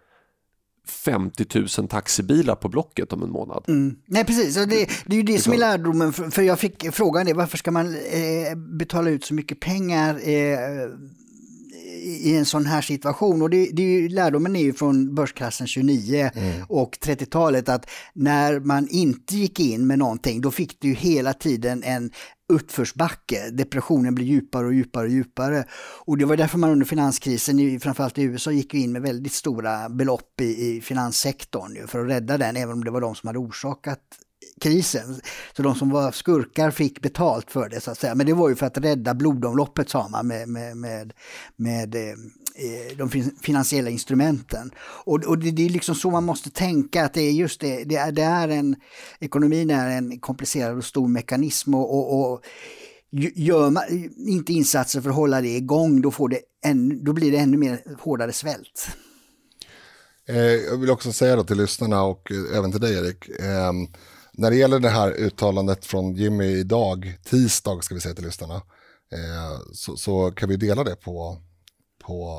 50 000 taxibilar på Blocket om en månad. Mm. Nej precis, det, det, är ju det som är lärdomen. För jag fick frågan det, varför ska man eh, betala ut så mycket pengar eh, i en sån här situation. Och det, det är ju, lärdomen är ju från börsklassen 29 mm. och 30-talet att när man inte gick in med någonting då fick du ju hela tiden en utförsbacke. Depressionen blir djupare och djupare och djupare. Och det var därför man under finanskrisen, framförallt i USA, gick in med väldigt stora belopp i, i finanssektorn för att rädda den, även om det var de som hade orsakat krisen. Så de som var skurkar fick betalt för det så att säga. Men det var ju för att rädda blodomloppet sa man med, med, med, med eh, eh de finansiella instrumenten. Och, och det, det, är liksom så man måste tänka att det är just det, det är, det är en, ekonomin är en komplicerad och stor mekanism och, och, och gör man inte insatser för att hålla det igång då, får det än, då blir det ännu mer hårdare svält. Eh, jag vill också säga då till lyssnarna och eh, även till dig Erik, eh, när det gäller det här uttalandet från Jimmy idag, tisdag ska vi säga till lyssnarna, eh, så, så, kan vi dela det på, på,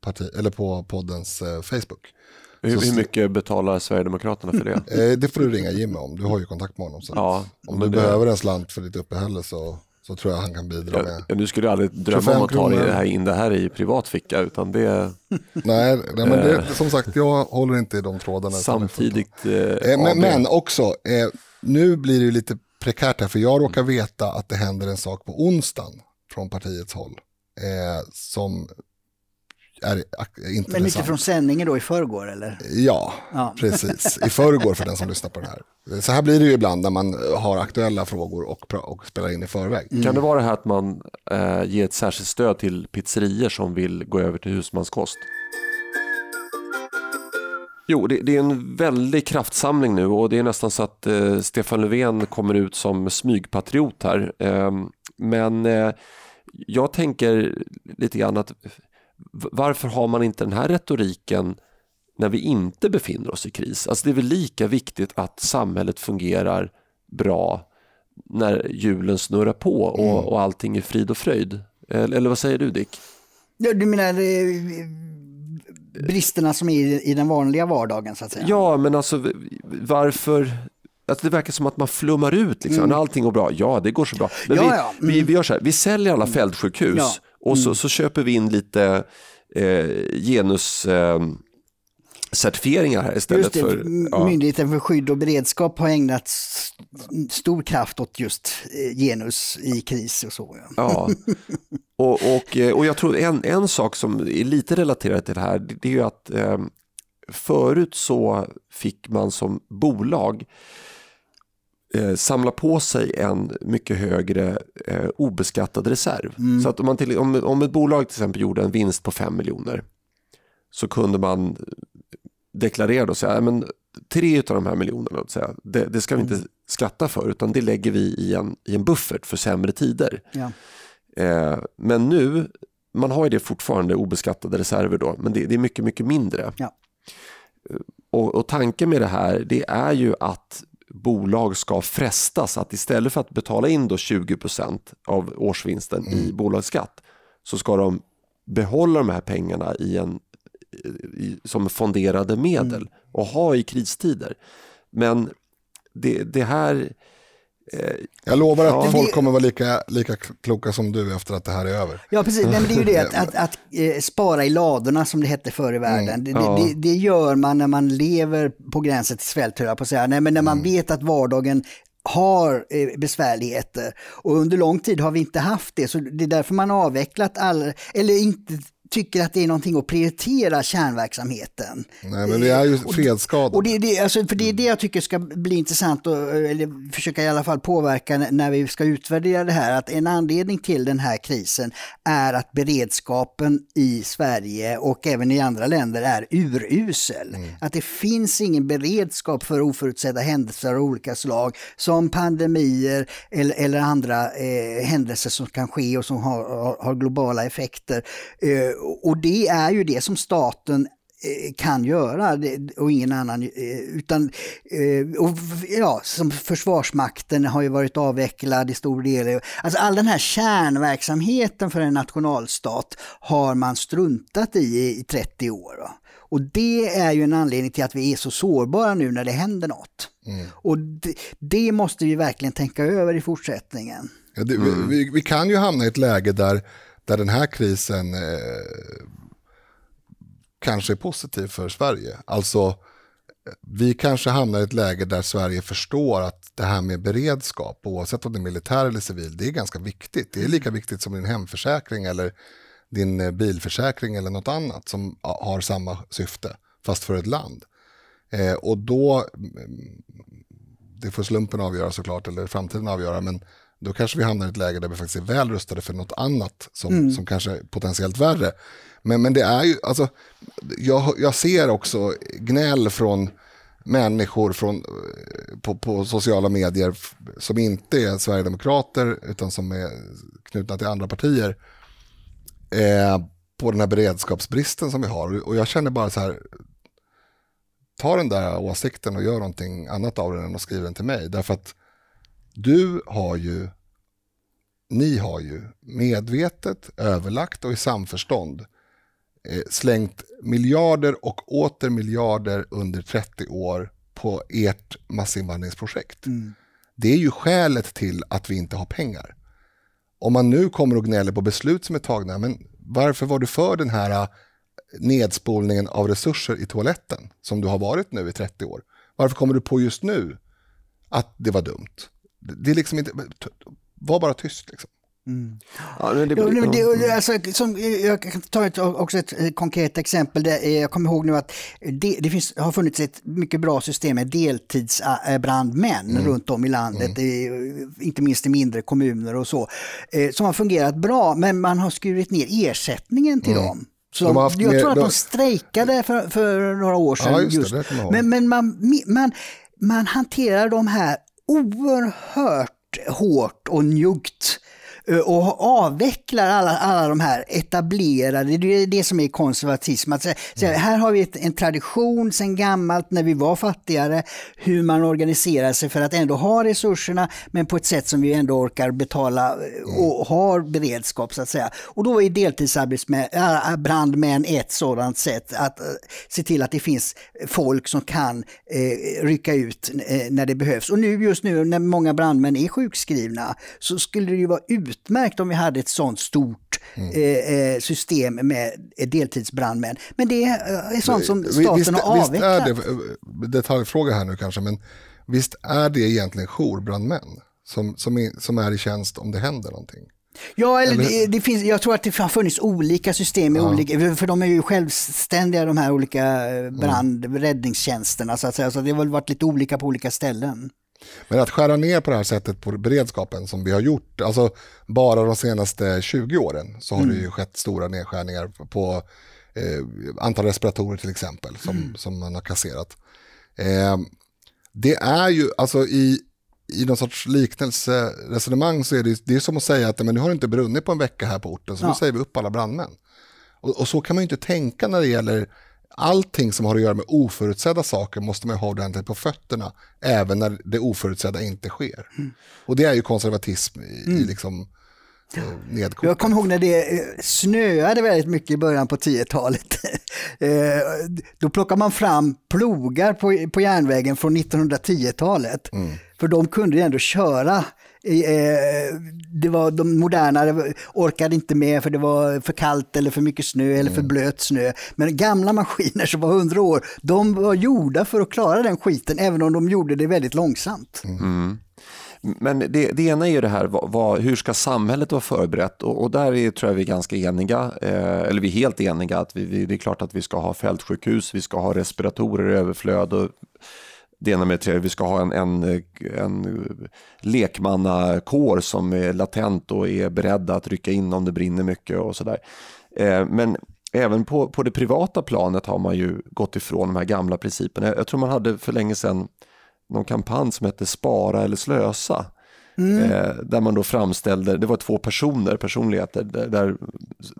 parti, eller på poddens eh, Facebook. Hur, hur, mycket betalar Sverigedemokraterna för det? Eh, det får du ringa Jimmy om, du har ju kontakt med honom. Så ja, om du det... behöver en slant för ditt uppehälle så så tror jag han kan bidra med. Ja, nu skulle aldrig drömma om att ta det här, in det här i privat ficka utan det... nej, nej, men det, eh. som sagt jag håller inte i de trådarna. Samtidigt. Eh, men, men, också, eh, nu blir det lite prekärt här för jag råkar veta att det händer en sak på onsdagen från partiets håll. Eh, som är intressant. Men utifrån sändningen då i förrgår eller? Ja, ja, precis. I förrgår för den som lyssnar på det här. Så här blir det ju ibland när man har aktuella frågor och, och spelar in i förväg. Mm. Kan det vara det här att man eh, ger ett särskilt stöd till pizzerier som vill gå över till husmanskost? Jo, det, det, är en väldig kraftsamling nu och det är nästan så att eh, Stefan Löfven kommer ut som smygpatriot här. Eh, men eh, jag tänker lite grann att varför har man inte den här retoriken när vi inte befinner oss i kris? Alltså det är väl lika viktigt att samhället fungerar bra när hjulen snurrar på och, mm. och allting är frid och fröjd. Eller, eller vad säger du Dick? Ja, du menar eh, bristerna som är i den vanliga vardagen så att säga? Ja, men alltså varför alltså det verkar som att man flummar ut liksom. När allting går bra, ja det går så bra. Men Ja, vi, ja. vi, vi gör så här, vi säljer alla fältsjukhus Ja. Och så, så köper vi in lite eh, genus eh, certifieringar här istället Just det, för... Ja, Myndigheten för skydd och beredskap har ägnat stor kraft åt just eh, genus i kris och så. Ja. ja. Och, och, eh, och jag tror en, en sak som är lite relaterat till det här, det det är ju att eh, förut så fick man som bolag eh, samla på sig en mycket högre eh, obeskattad reserv. Så att om, man till, om, om ett bolag till exempel gjorde en vinst på 5 miljoner så kunde man deklarera och säga men tre av de här miljonerna säga, det, det ska vi inte skatta för utan det lägger vi i en, i en buffert för sämre tider. Ja. Eh, men nu, man har ju det fortfarande obeskattade reserver då, men det, det är mycket, mycket mindre. Ja. Och, och tanken med det här, det är ju att bolag ska frestas att istället för att betala in då 20% av årsvinsten i bolagsskatt så ska de behålla de här pengarna i en, i, som fonderade medel och ha i kristider. Men det, det här Jag lovar att Ja. folk kommer vara lika, lika kloka som du efter att det här är över. Ja, precis. Nej, men det är ju det att, att, att eh, spara i ladorna som det hette förr i världen. Det, Ja. det, gör man när man lever på gränsen till svält, höll jag på att säga. Nej, men när man vet att vardagen har eh, besvärligheter och under lång tid har vi inte haft det. Så det är därför man har avvecklat all, eller inte tycker att det är någonting att prioritera kärnverksamheten. Nej, men vi är ju Och- fredsskadade. Och det, det, alltså, för det är det jag tycker ska bli intressant och eller försöka i alla fall påverka när vi ska utvärdera det här. Att en anledning till den här krisen är att beredskapen i Sverige och även i andra länder är urusel. Att det finns ingen beredskap för oförutsedda händelser av olika slag som pandemier eller, eller andra eh, händelser som kan ske och som har, har, har globala effekter. Eh, och det är ju det som staten eh, kan göra och ingen annan. eh, Utan, eh, och, ja, som Försvarsmakten har ju varit avvecklad i stor del. Alltså all den här kärnverksamheten för en nationalstat har man struntat i i 30 år. Och det är ju en anledning till att vi är så sårbara nu när det händer något. Och det, det måste vi verkligen tänka över i fortsättningen. Ja, det, vi, vi, vi kan ju hamna i ett läge där, där den här krisen eh, kanske är positiv för Sverige. Alltså, vi kanske hamnar i ett läge där Sverige förstår att det här med beredskap, oavsett om det är militär eller civil, det är ganska viktigt. Det är lika viktigt som din hemförsäkring eller din eh, bilförsäkring eller något annat som har samma syfte, fast för ett land. Eh, och då, mm, det får slumpen avgöra såklart, eller framtiden avgöra, men då kanske vi hamnar i ett läge där vi faktiskt är väl rustade för något annat som, som kanske är potentiellt värre. Men, men det är ju, alltså, jag, jag ser också gnäll från människor från, eh, på, på sociala medier som inte är sverigedemokrater utan som är knutna till andra partier eh, på den här beredskapsbristen som vi har. Och jag känner bara så här, ta den där åsikten och gör någonting annat av den än att skriva den till mig. Därför att du har ju, ni har ju medvetet, överlagt och i samförstånd eh, slängt miljarder och åter miljarder under 30 år på ert massinvandringsprojekt. Det är ju skälet till att vi inte har pengar. Om man nu kommer och gnäller på beslut som är tagna, men varför var du för den här eh, nedspolningen av resurser i toaletten som du har varit nu i 30 år? Varför kommer du på just nu att det var dumt? Det är liksom inte, var bara tyst liksom. Ja, det, det, alltså, som, jag kan ta ett, också ett eh, konkret exempel. Där, eh, jag kommer ihåg nu att det, det finns, har funnits ett mycket bra system med deltidsbrandmän runt om i landet, i, inte minst i mindre kommuner och så, eh, som har fungerat bra, men man har skurit ner ersättningen till dem. Så De jag mer- tror att de- de strejkade för, för några år sedan. Ja, just det, just. men men man, man, man hanterar de här oerhört hårt och njuggt eh, och avvecklar alla, alla de här etablerade, det är det som är konservatism. Att säga, mm. Här har vi ett, en tradition sedan gammalt när vi var fattigare, hur man organiserar sig för att ändå ha resurserna men på ett sätt som vi ändå orkar betala eh, mm. och har beredskap så att säga. Och då är deltidsbrandmän ett sådant sätt att se till att det finns folk som kan uh, rycka ut när det behövs. Och nu just nu när många brandmän är sjukskrivna så skulle det ju vara utmärkt om vi hade ett sånt stort mm. system med deltidsbrandmän. Men det är sånt som staten visst, har avvecklat. Visst är det, detaljfråga här nu kanske, men visst är det egentligen jourbrandmän som, som, är, som är i tjänst om det händer någonting? Ja, eller, eller... Det, det, finns, jag tror att det har funnits olika system, ja. olika, för de är ju självständiga de här olika eh, brand mm. räddningstjänsterna så att säga, så det har väl varit lite olika på olika ställen. Men att skära ner på det här sättet på beredskapen som vi har gjort, alltså bara de senaste 20 åren så har mm. det ju skett stora nedskärningar på eh, antal respiratorer till exempel som, mm. som man har kasserat. Eh, det är ju, alltså i, i någon sorts liknelseresonemang så är det, det är som att säga att men nu har det inte brunnit på en vecka här på orten så ja. nu säger vi upp alla brandmän. Och, och, så kan man ju inte tänka när det gäller allting som har att göra med oförutsedda saker måste man ha ordentligt på fötterna även när det oförutsedda inte sker. Mm. Och det är ju konservatism i, mm. i liksom Nedkokat. Jag kommer ihåg när det eh, snöade väldigt mycket i början på 10-talet. Eh, då plockade man fram plogar på, på järnvägen från 1910-talet. Mm. För de kunde ju ändå köra. Eh, det var de modernare orkade inte med för det var för kallt eller för mycket snö eller för mm. blöt snö. Men gamla maskiner som var 100 år, de var gjorda för att klara den skiten även om de gjorde det väldigt långsamt. Mm. Men det, det, ena är ju det här, vad, vad, hur ska samhället vara förberett? Och, och där är, tror jag vi är ganska eniga, eh, eller vi är helt eniga, att vi, vi, det är klart att vi ska ha fältsjukhus, vi ska ha respiratorer i överflöd och det ena med det tredje, vi ska ha en, en, en lekmannakår som är latent och är beredda att rycka in om det brinner mycket och sådär. Eh, men även på, på det privata planet har man ju gått ifrån de här gamla principerna. Jag, jag tror man hade för länge sedan någon kampanj som hette Spara eller slösa. Mm. Eh, där man då framställde, det var två personer, personligheter, där, där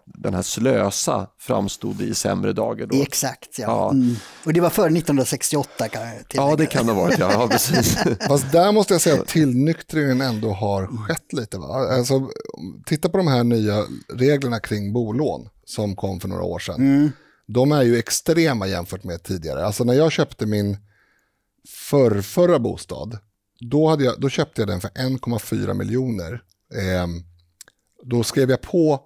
den här slösa framstod i sämre dagar. Då. Exakt, ja. ja. Mm. Och det var före 1968 kan jag tillägga. Ja, det kan det ha varit, ja. ja precis. Fast där måste jag säga att tillnyktringen ändå har skett lite. Va? Alltså, titta på de här nya reglerna kring bolån som kom för några år sedan. Mm. De är ju extrema jämfört med tidigare. Alltså när jag köpte min för förra bostad, då, hade jag, då köpte jag den för 1,4 miljoner. Eh, då skrev jag på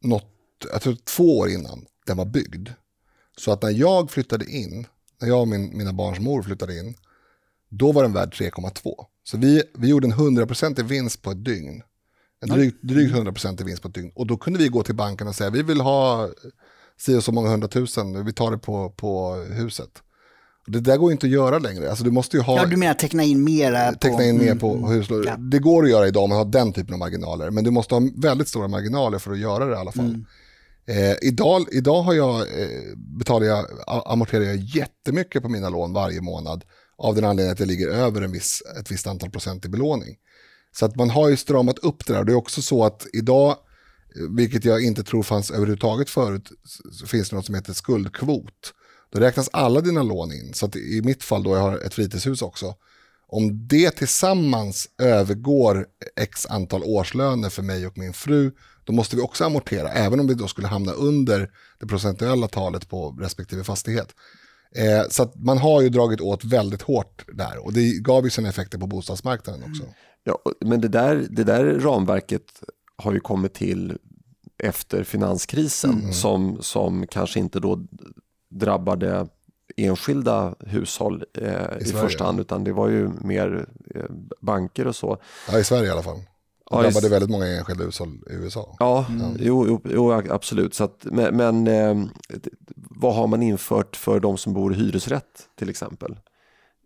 något, jag tror två år innan den var byggd. Så att när jag flyttade in, när jag och min, mina barns mor flyttade in, då var den värd 3,2. Så vi, vi gjorde en 100% vinst på ett dygn. En drygt, drygt 100% vinst på ett dygn. Och då kunde vi gå till banken och säga, vi vill ha si och så många hundratusen, vi tar det på, på huset. Det där går inte att göra längre. Alltså du måste ju ha... Ja, du menar teckna in mera på... Teckna in mer på mm, huslån. Ja. Det går att göra idag om man har den typen av marginaler. Men du måste ha väldigt stora marginaler för att göra det i alla fall. Mm. Eh, idag idag har jag, eh, betalar jag, amorterar jag jättemycket på mina lån varje månad. Av den anledningen att jag ligger över en viss, ett visst antal procent i belåning. Så att man har ju stramat upp det där. Det är också så att idag, vilket jag inte tror fanns överhuvudtaget förut, så finns det något som heter skuldkvot. Då räknas alla dina lån in. Så i mitt fall då jag har ett fritidshus också. Om det tillsammans övergår x antal årslöner för mig och min fru, då måste vi också amortera, även om vi då skulle hamna under det procentuella talet på respektive fastighet. Eh, så att man har ju dragit åt väldigt hårt där och det gav ju sina effekter på bostadsmarknaden också. Ja, men det där, det där ramverket har ju kommit till efter finanskrisen mm. som, som kanske inte då drabbade enskilda hushåll eh, i, i första hand utan det var ju mer eh, banker och så. Ja, i Sverige i alla fall. Det drabbade väldigt många enskilda hushåll i USA. Ja, mm. jo, jo, jo, absolut. Så att, men, men eh, vad har man infört för de som bor i hyresrätt till exempel?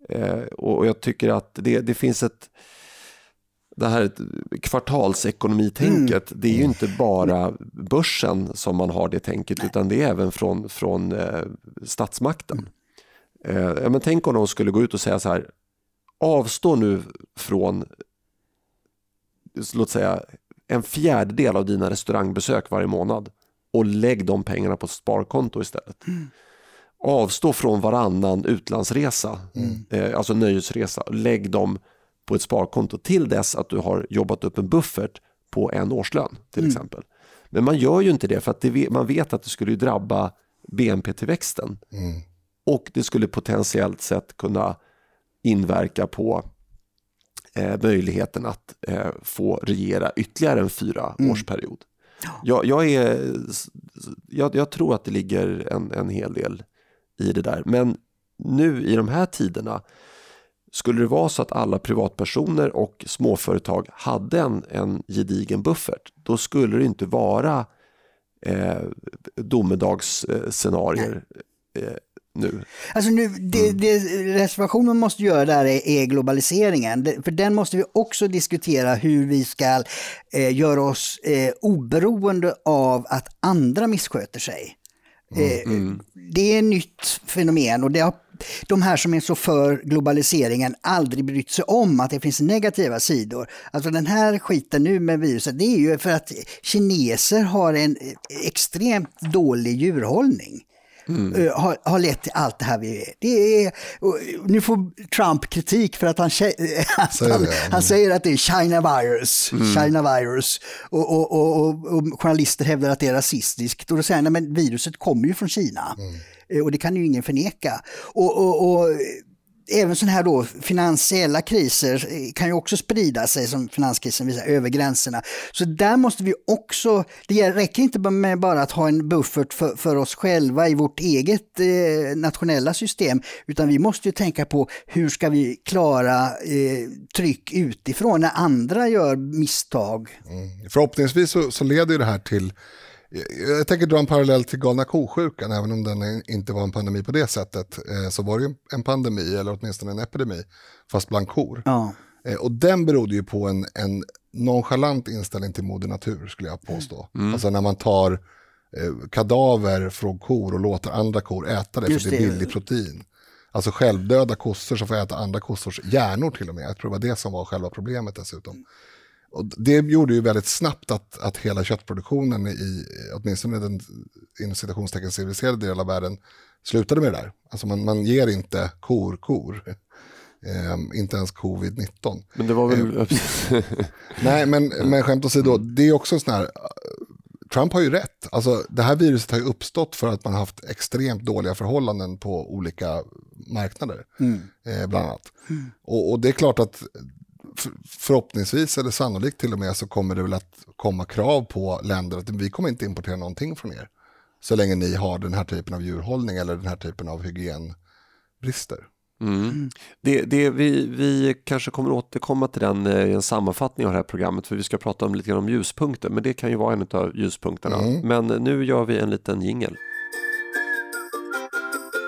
Eh, och, och jag tycker att det, det finns ett det här kvartalsekonomitänket, mm. det är ju inte bara börsen som man har det tänket, utan det är även från, från eh, statsmakten. Eh, men tänk om de skulle gå ut och säga så här, avstå nu från, låt säga, en fjärdedel av dina restaurangbesök varje månad och lägg de pengarna på ett sparkonto istället. Mm. Avstå från varannan utlandsresa, mm. eh, alltså nöjesresa, lägg dem på ett sparkonto till dess att du har jobbat upp en buffert på en årslön till mm. exempel. Men man gör ju inte det för att det, man vet att det skulle drabba BNP-tillväxten. Mm. Och det skulle potentiellt sett kunna inverka på eh, möjligheten att eh, få regera ytterligare en fyra mm. årsperiod. Jag, jag, är, jag, jag, tror att det ligger en, en hel del i det där. Men nu i de här tiderna skulle det vara så att alla privatpersoner och småföretag hade en, en gedigen buffert, då skulle det inte vara eh, domedagsscenarier eh, nu. Alltså nu, det, mm. det reservationen måste göra där är, är, globaliseringen. För den måste vi också diskutera hur vi ska eh, göra oss eh, oberoende av att andra missköter sig. Mm. Eh, mm. Det är ett nytt fenomen och det har de här som är så för globaliseringen aldrig brytt sig om att det finns negativa sidor. Alltså den här skiten nu med viruset, det är ju för att kineser har en extremt dålig djurhållning. Mm. Uh, har, har lett till allt det här vi är. Det är nu får Trump kritik för att han, han, säger, han, han säger att det är China virus. Mm. China virus. Och, och, och, och, journalister hävdar att det är rasistiskt. Och då säger han, men viruset kommer ju från Kina. Mm. Eh, och det kan ju ingen förneka. och eh, även sådana här då finansiella kriser eh, kan ju också sprida sig som finanskrisen visar över gränserna. Så där måste vi också, det räcker inte med bara att ha en buffert för, för oss själva i vårt eget eh, nationella system, utan vi måste ju tänka på hur ska vi klara eh, tryck utifrån när andra gör misstag. Mm. Förhoppningsvis så, så leder det här till jag tänker dra en parallell till galna ko-sjukan, även om den inte var en pandemi på det sättet, eh, så var det en pandemi, eller åtminstone en epidemi, fast bland kor. Ja. Eh, och den berodde ju på en, en nonchalant inställning till moder natur, skulle jag påstå. Mm. Alltså när man tar eh, kadaver från kor och låter andra kor äta det, Just för det är billigt protein. Alltså självdöda kossor som får äta andra kossors hjärnor till och med. Jag tror det var det som var själva problemet dessutom. Och det gjorde ju väldigt snabbt att, att hela köttproduktionen i åtminstone den inom citationstecken civiliserade delen av världen slutade med det där. Alltså man, man ger inte kor kor. Eh, inte ens covid-19. Men det var väl... Eh, nej, men, men skämt åsido, det är också en sån här... Trump har ju rätt. Alltså, det här viruset har ju uppstått för att man har haft extremt dåliga förhållanden på olika marknader. Mm. Eh, bland annat. Mm. Och, och, det är klart att förhoppningsvis eller sannolikt till och med så kommer det väl att komma krav på länder att vi kommer inte importera någonting från er. Så länge ni har den här typen av djurhållning eller den här typen av hygienbrister. Mm. Det, det, vi, vi kanske kommer återkomma till den eh, i en sammanfattning av det här programmet för vi ska prata om lite grann om ljuspunkter men det kan ju vara en av ljuspunkterna. Mm. Men nu gör vi en liten jingel.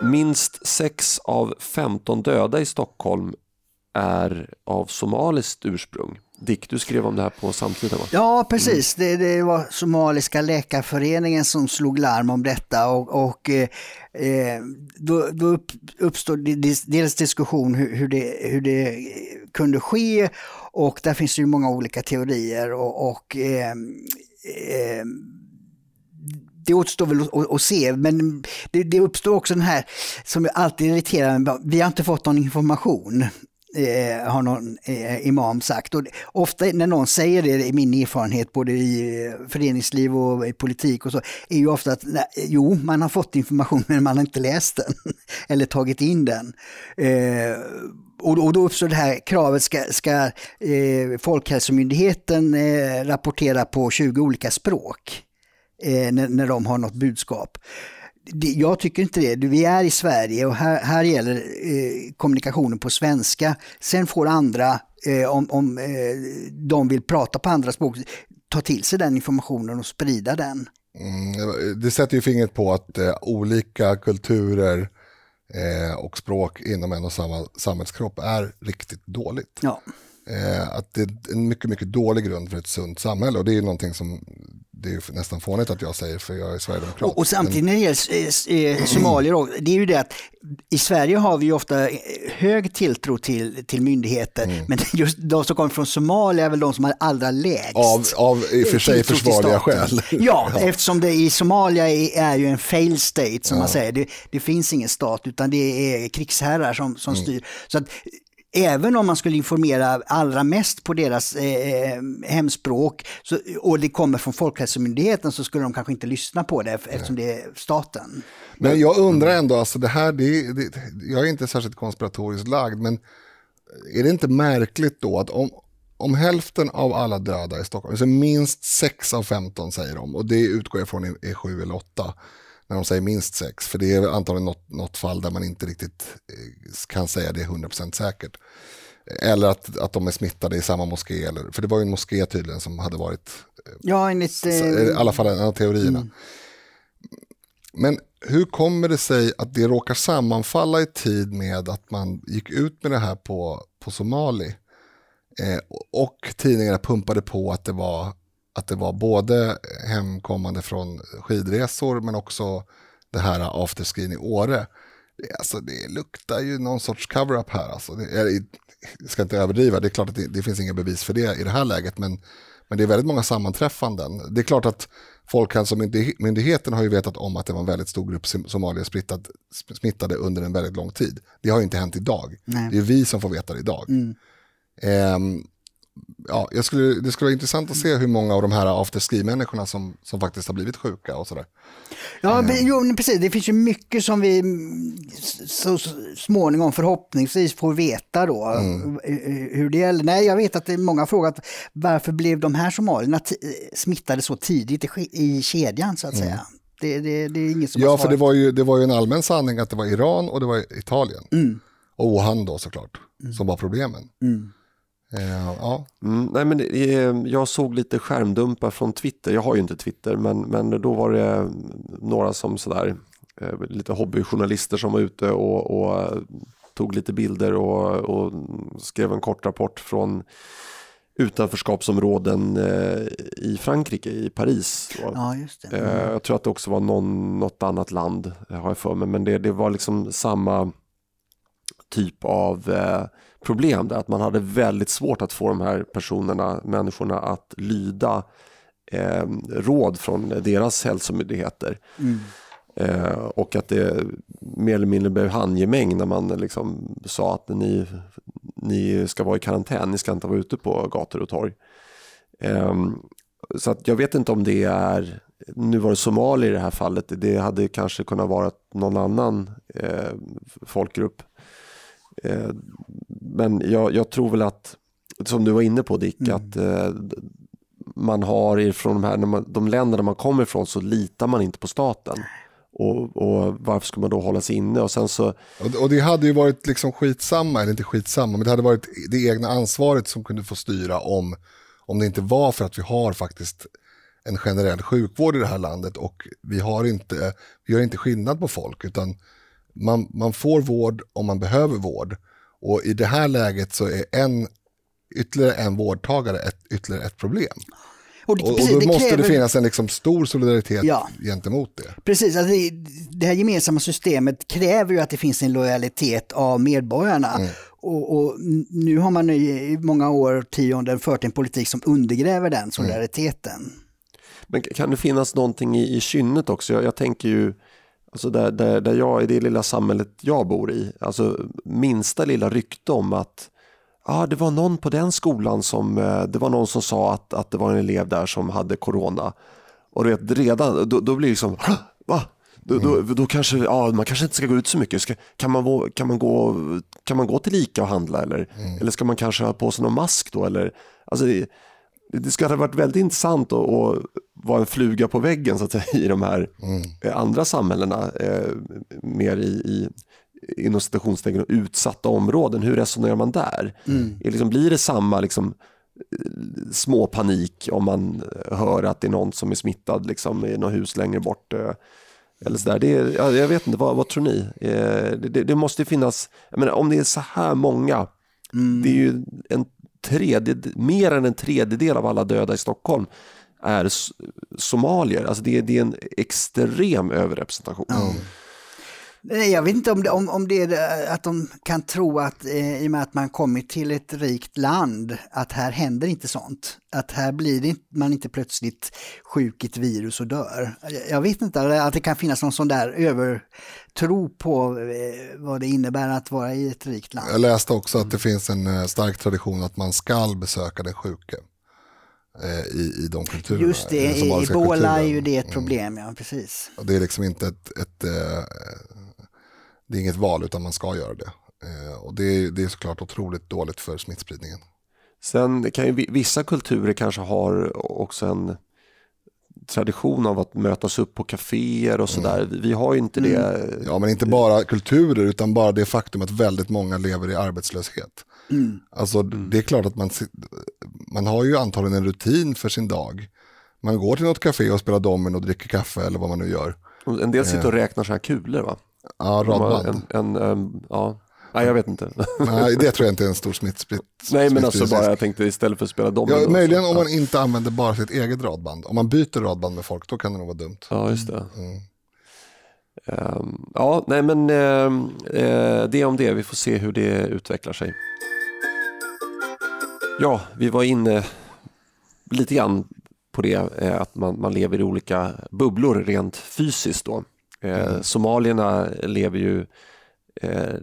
Minst 6 av 15 döda i Stockholm är av somaliskt ursprung. Dick, du skrev om det här på samtiden va? Ja, precis. Mm. Det, det, var somaliska läkarföreningen som slog larm om detta och, och eh, eh då, då uppstod dels diskussion hur, hur, det, hur det kunde ske och där finns det ju många olika teorier och, och eh, eh, det återstår väl att, att se, men det, det, uppstår också den här som alltid irriterar mig, vi har inte fått någon information eh, har någon eh, imam sagt. Och ofta när någon säger det, i min erfarenhet både i eh, föreningsliv och i politik och så, är ju ofta att nej, jo, man har fått information men man har inte läst den eller tagit in den. Eh, och, då uppstår det här kravet, ska, ska eh, Folkhälsomyndigheten eh, rapportera på 20 olika språk eh, när, när de har något budskap jag tycker inte det. Vi är i Sverige och här, här gäller eh, kommunikationen på svenska. Sen får andra, eh, om, om eh, de vill prata på andra språk, ta till sig den informationen och sprida den. Mm, det sätter ju fingret på att eh, olika kulturer eh, och språk inom en och samma samhällskropp är riktigt dåligt. Ja. Eh, att det är en mycket, mycket dålig grund för ett sunt samhälle och det är någonting som det är nästan fånigt att jag säger för jag är sverigedemokrat. Och, och samtidigt när det gäller eh, somalier, också, det är ju det att i Sverige har vi ofta hög tilltro till, till myndigheter, mm. men just de som kommer från Somalia är väl de som har allra lägst Av, av i och för sig försvarliga skäl. Ja, ja, eftersom det i Somalia är, är ju en fail state som ja. man säger. Det, det, finns ingen stat utan det är krigsherrar som, som mm. styr. Så att, även om man skulle informera allra mest på deras eh, eh, hemspråk så, och det kommer från Folkhälsomyndigheten så skulle de kanske inte lyssna på det eftersom det är staten. Men jag undrar ändå, alltså det här, det, det, jag är inte särskilt konspiratoriskt lagd, men är det inte märkligt då att om, om hälften av alla döda i Stockholm, alltså minst 6 av 15 säger de, och det utgår jag från är 7 eller 8, när de säger minst sex. För det är antagligen något, något fall där man inte riktigt eh, kan säga det 100% säkert. Eller att, att de är smittade i samma moské. Eller, för det var ju en moské tydligen som hade varit... Eh, ja, enligt... Eh, I alla fall en av teorierna. Mm. Men hur kommer det sig att det råkar sammanfalla i tid med att man gick ut med det här på, på Somali? Eh, och tidningarna pumpade på att det var att det var både hemkommande från skidresor men också det här afterskin i Åre. Alltså det luktar ju någon sorts cover-up här. Alltså, det, jag ska inte överdriva, det är klart att det, det, finns inga bevis för det i det här läget, men, men det är väldigt många sammanträffanden. Det är klart att Folkhälsomyndigheten har ju vetat om att det var en väldigt stor grupp somalier smittade under en väldigt lång tid. Det har ju inte hänt idag. Nej. Det är vi som får veta det idag. Mm. Um, ja, jag skulle, det skulle vara intressant att se hur många av de här afterski-människorna som, som faktiskt har blivit sjuka och sådär. Ja, mm. jo, precis. Det finns ju mycket som vi så småningom förhoppningsvis får veta då. Mm. Hur det gäller. Nej, jag vet att det är många har frågat varför blev de här somalierna smittade så tidigt i, i kedjan så att mm. säga. Det, det, det, är inget som Ja, för det var, ju, det var ju en allmän sanning att det var Iran och det var Italien. Mm. Och Wuhan då såklart, mm. som var problemen. Mm. Eh, ja. Mm, nej, men jag såg lite skärmdumpar från Twitter. Jag har ju inte Twitter, men, men då var det några som sådär, eh, lite hobbyjournalister som var ute och, och tog lite bilder och, och, skrev en kort rapport från utanförskapsområden eh, i Frankrike, i Paris. Ja, just det. Mm. Jag tror att det också var någon, något annat land, har jag för mig, men det, det var liksom samma typ av problem där, att man hade väldigt svårt att få de här personerna, människorna att lyda eh, råd från deras hälsomyndigheter. Mm. Eh, och att det mer eller mindre blev handgemäng när man liksom sa att ni, ni ska vara i karantän, ni ska inte vara ute på gator och torg. Eh, så att jag vet inte om det är, nu var det somalier i det här fallet, det hade kanske kunnat vara någon annan eh, folkgrupp. Eh, men jag, jag, tror väl att, som du var inne på Dick, mm. att eh, man har ifrån de, här, man, de länderna man kommer ifrån så litar man inte på staten. Och, och, varför ska man då hålla sig inne? Och, sen så... och, och det hade ju varit liksom skitsamma, eller inte skitsamma, men det hade varit det egna ansvaret som kunde få styra om, om det inte var för att vi har faktiskt en generell sjukvård i det här landet och vi har inte, vi gör inte skillnad på folk utan man, man får vård om man behöver vård. Och i det här läget så är en, ytterligare en vårdtagare ett, ytterligare ett problem. Och, det, och, precis, och då måste kräver... det finnas en liksom stor solidaritet ja. gentemot det. Precis, alltså det, det här gemensamma systemet kräver ju att det finns en lojalitet av medborgarna. Mm. Och, och, nu har man i många år, tionden fört en politik som undergräver den solidariteten. Mm. Men kan det finnas någonting i, i kynnet också? Jag, jag tänker ju Alltså där, där, där jag, i det lilla samhället jag bor i, alltså minsta lilla rykte om att ah, det var någon på den skolan som, eh, det var någon som sa att, att det var en elev där som hade corona. Och vet, redan, då, då blir det liksom, va? Då, då, då, kanske, ja, man kanske inte ska gå ut så mycket. Ska, kan, man, kan, man gå, kan man gå till Ica och handla eller, mm. eller ska man kanske ha på sig någon mask då? Eller, alltså, det, det skulle ha varit väldigt intressant att, att vara en fluga på väggen så att säga, i de här mm. Eh, andra samhällena, eh, mer i, i inom citationstecken utsatta områden. Hur resonerar man där? Mm. Liksom, blir det samma liksom, små panik om man hör att det är någon som är smittad liksom, i något hus längre bort? Eh, eller så där. Det är, jag vet inte, vad, vad tror ni? Eh, det, det, det, måste finnas, menar, om det är så här många, mm. det är ju en tredje, mer än en tredjedel av alla döda i Stockholm. är somalier. Alltså det, det är en extrem överrepresentation. Mm. Jag vet inte om det, om, om det är att de kan tro att eh, i och med att man kommit till ett rikt land, att här händer inte sånt. Att här blir det, man inte plötsligt sjuk i ett virus och dör. Jag vet inte, att det kan finnas någon sån där övertro på eh, vad det innebär att vara i ett rikt land. Jag läste också att det finns en eh, stark tradition att man ska besöka den sjuke eh, i, i de kulturerna. Just det, i Ebola är ju det ett mm. problem, mm. ja precis. Och det är liksom inte ett, ett, det är inget val utan man ska göra det. Eh, och det är, det är såklart otroligt dåligt för smittspridningen. Sen kan ju vissa kulturer kanske har också en tradition av att mötas upp på kaféer och sådär. Mm. Vi har ju inte det. Mm. Ja, men inte bara kulturer utan bara det faktum att väldigt många lever i arbetslöshet. Mm. Alltså det är klart att man, man har ju antagligen en rutin för sin dag. Man går till något café och spelar domen och dricker kaffe eller vad man nu gör. En del sitter och eh. räknar så här kulor va? Ja, radband. En, en, um, ja. Nej, jag vet inte. Nej, det tror jag inte är en stor smittspritt. Nej, men alltså bara jag tänkte istället för att spela dom. Ja, möjligen om man inte använder bara sitt eget radband. Om man byter radband med folk, då kan det nog vara dumt. Ja, just det. Mm. Um, ja, nej men uh, uh, det om det. Vi får se hur det utvecklar sig. Ja, vi var inne lite grann på det, uh, att man, man lever i olika bubblor rent fysiskt då. Eh, mm. Somalierna lever ju eh,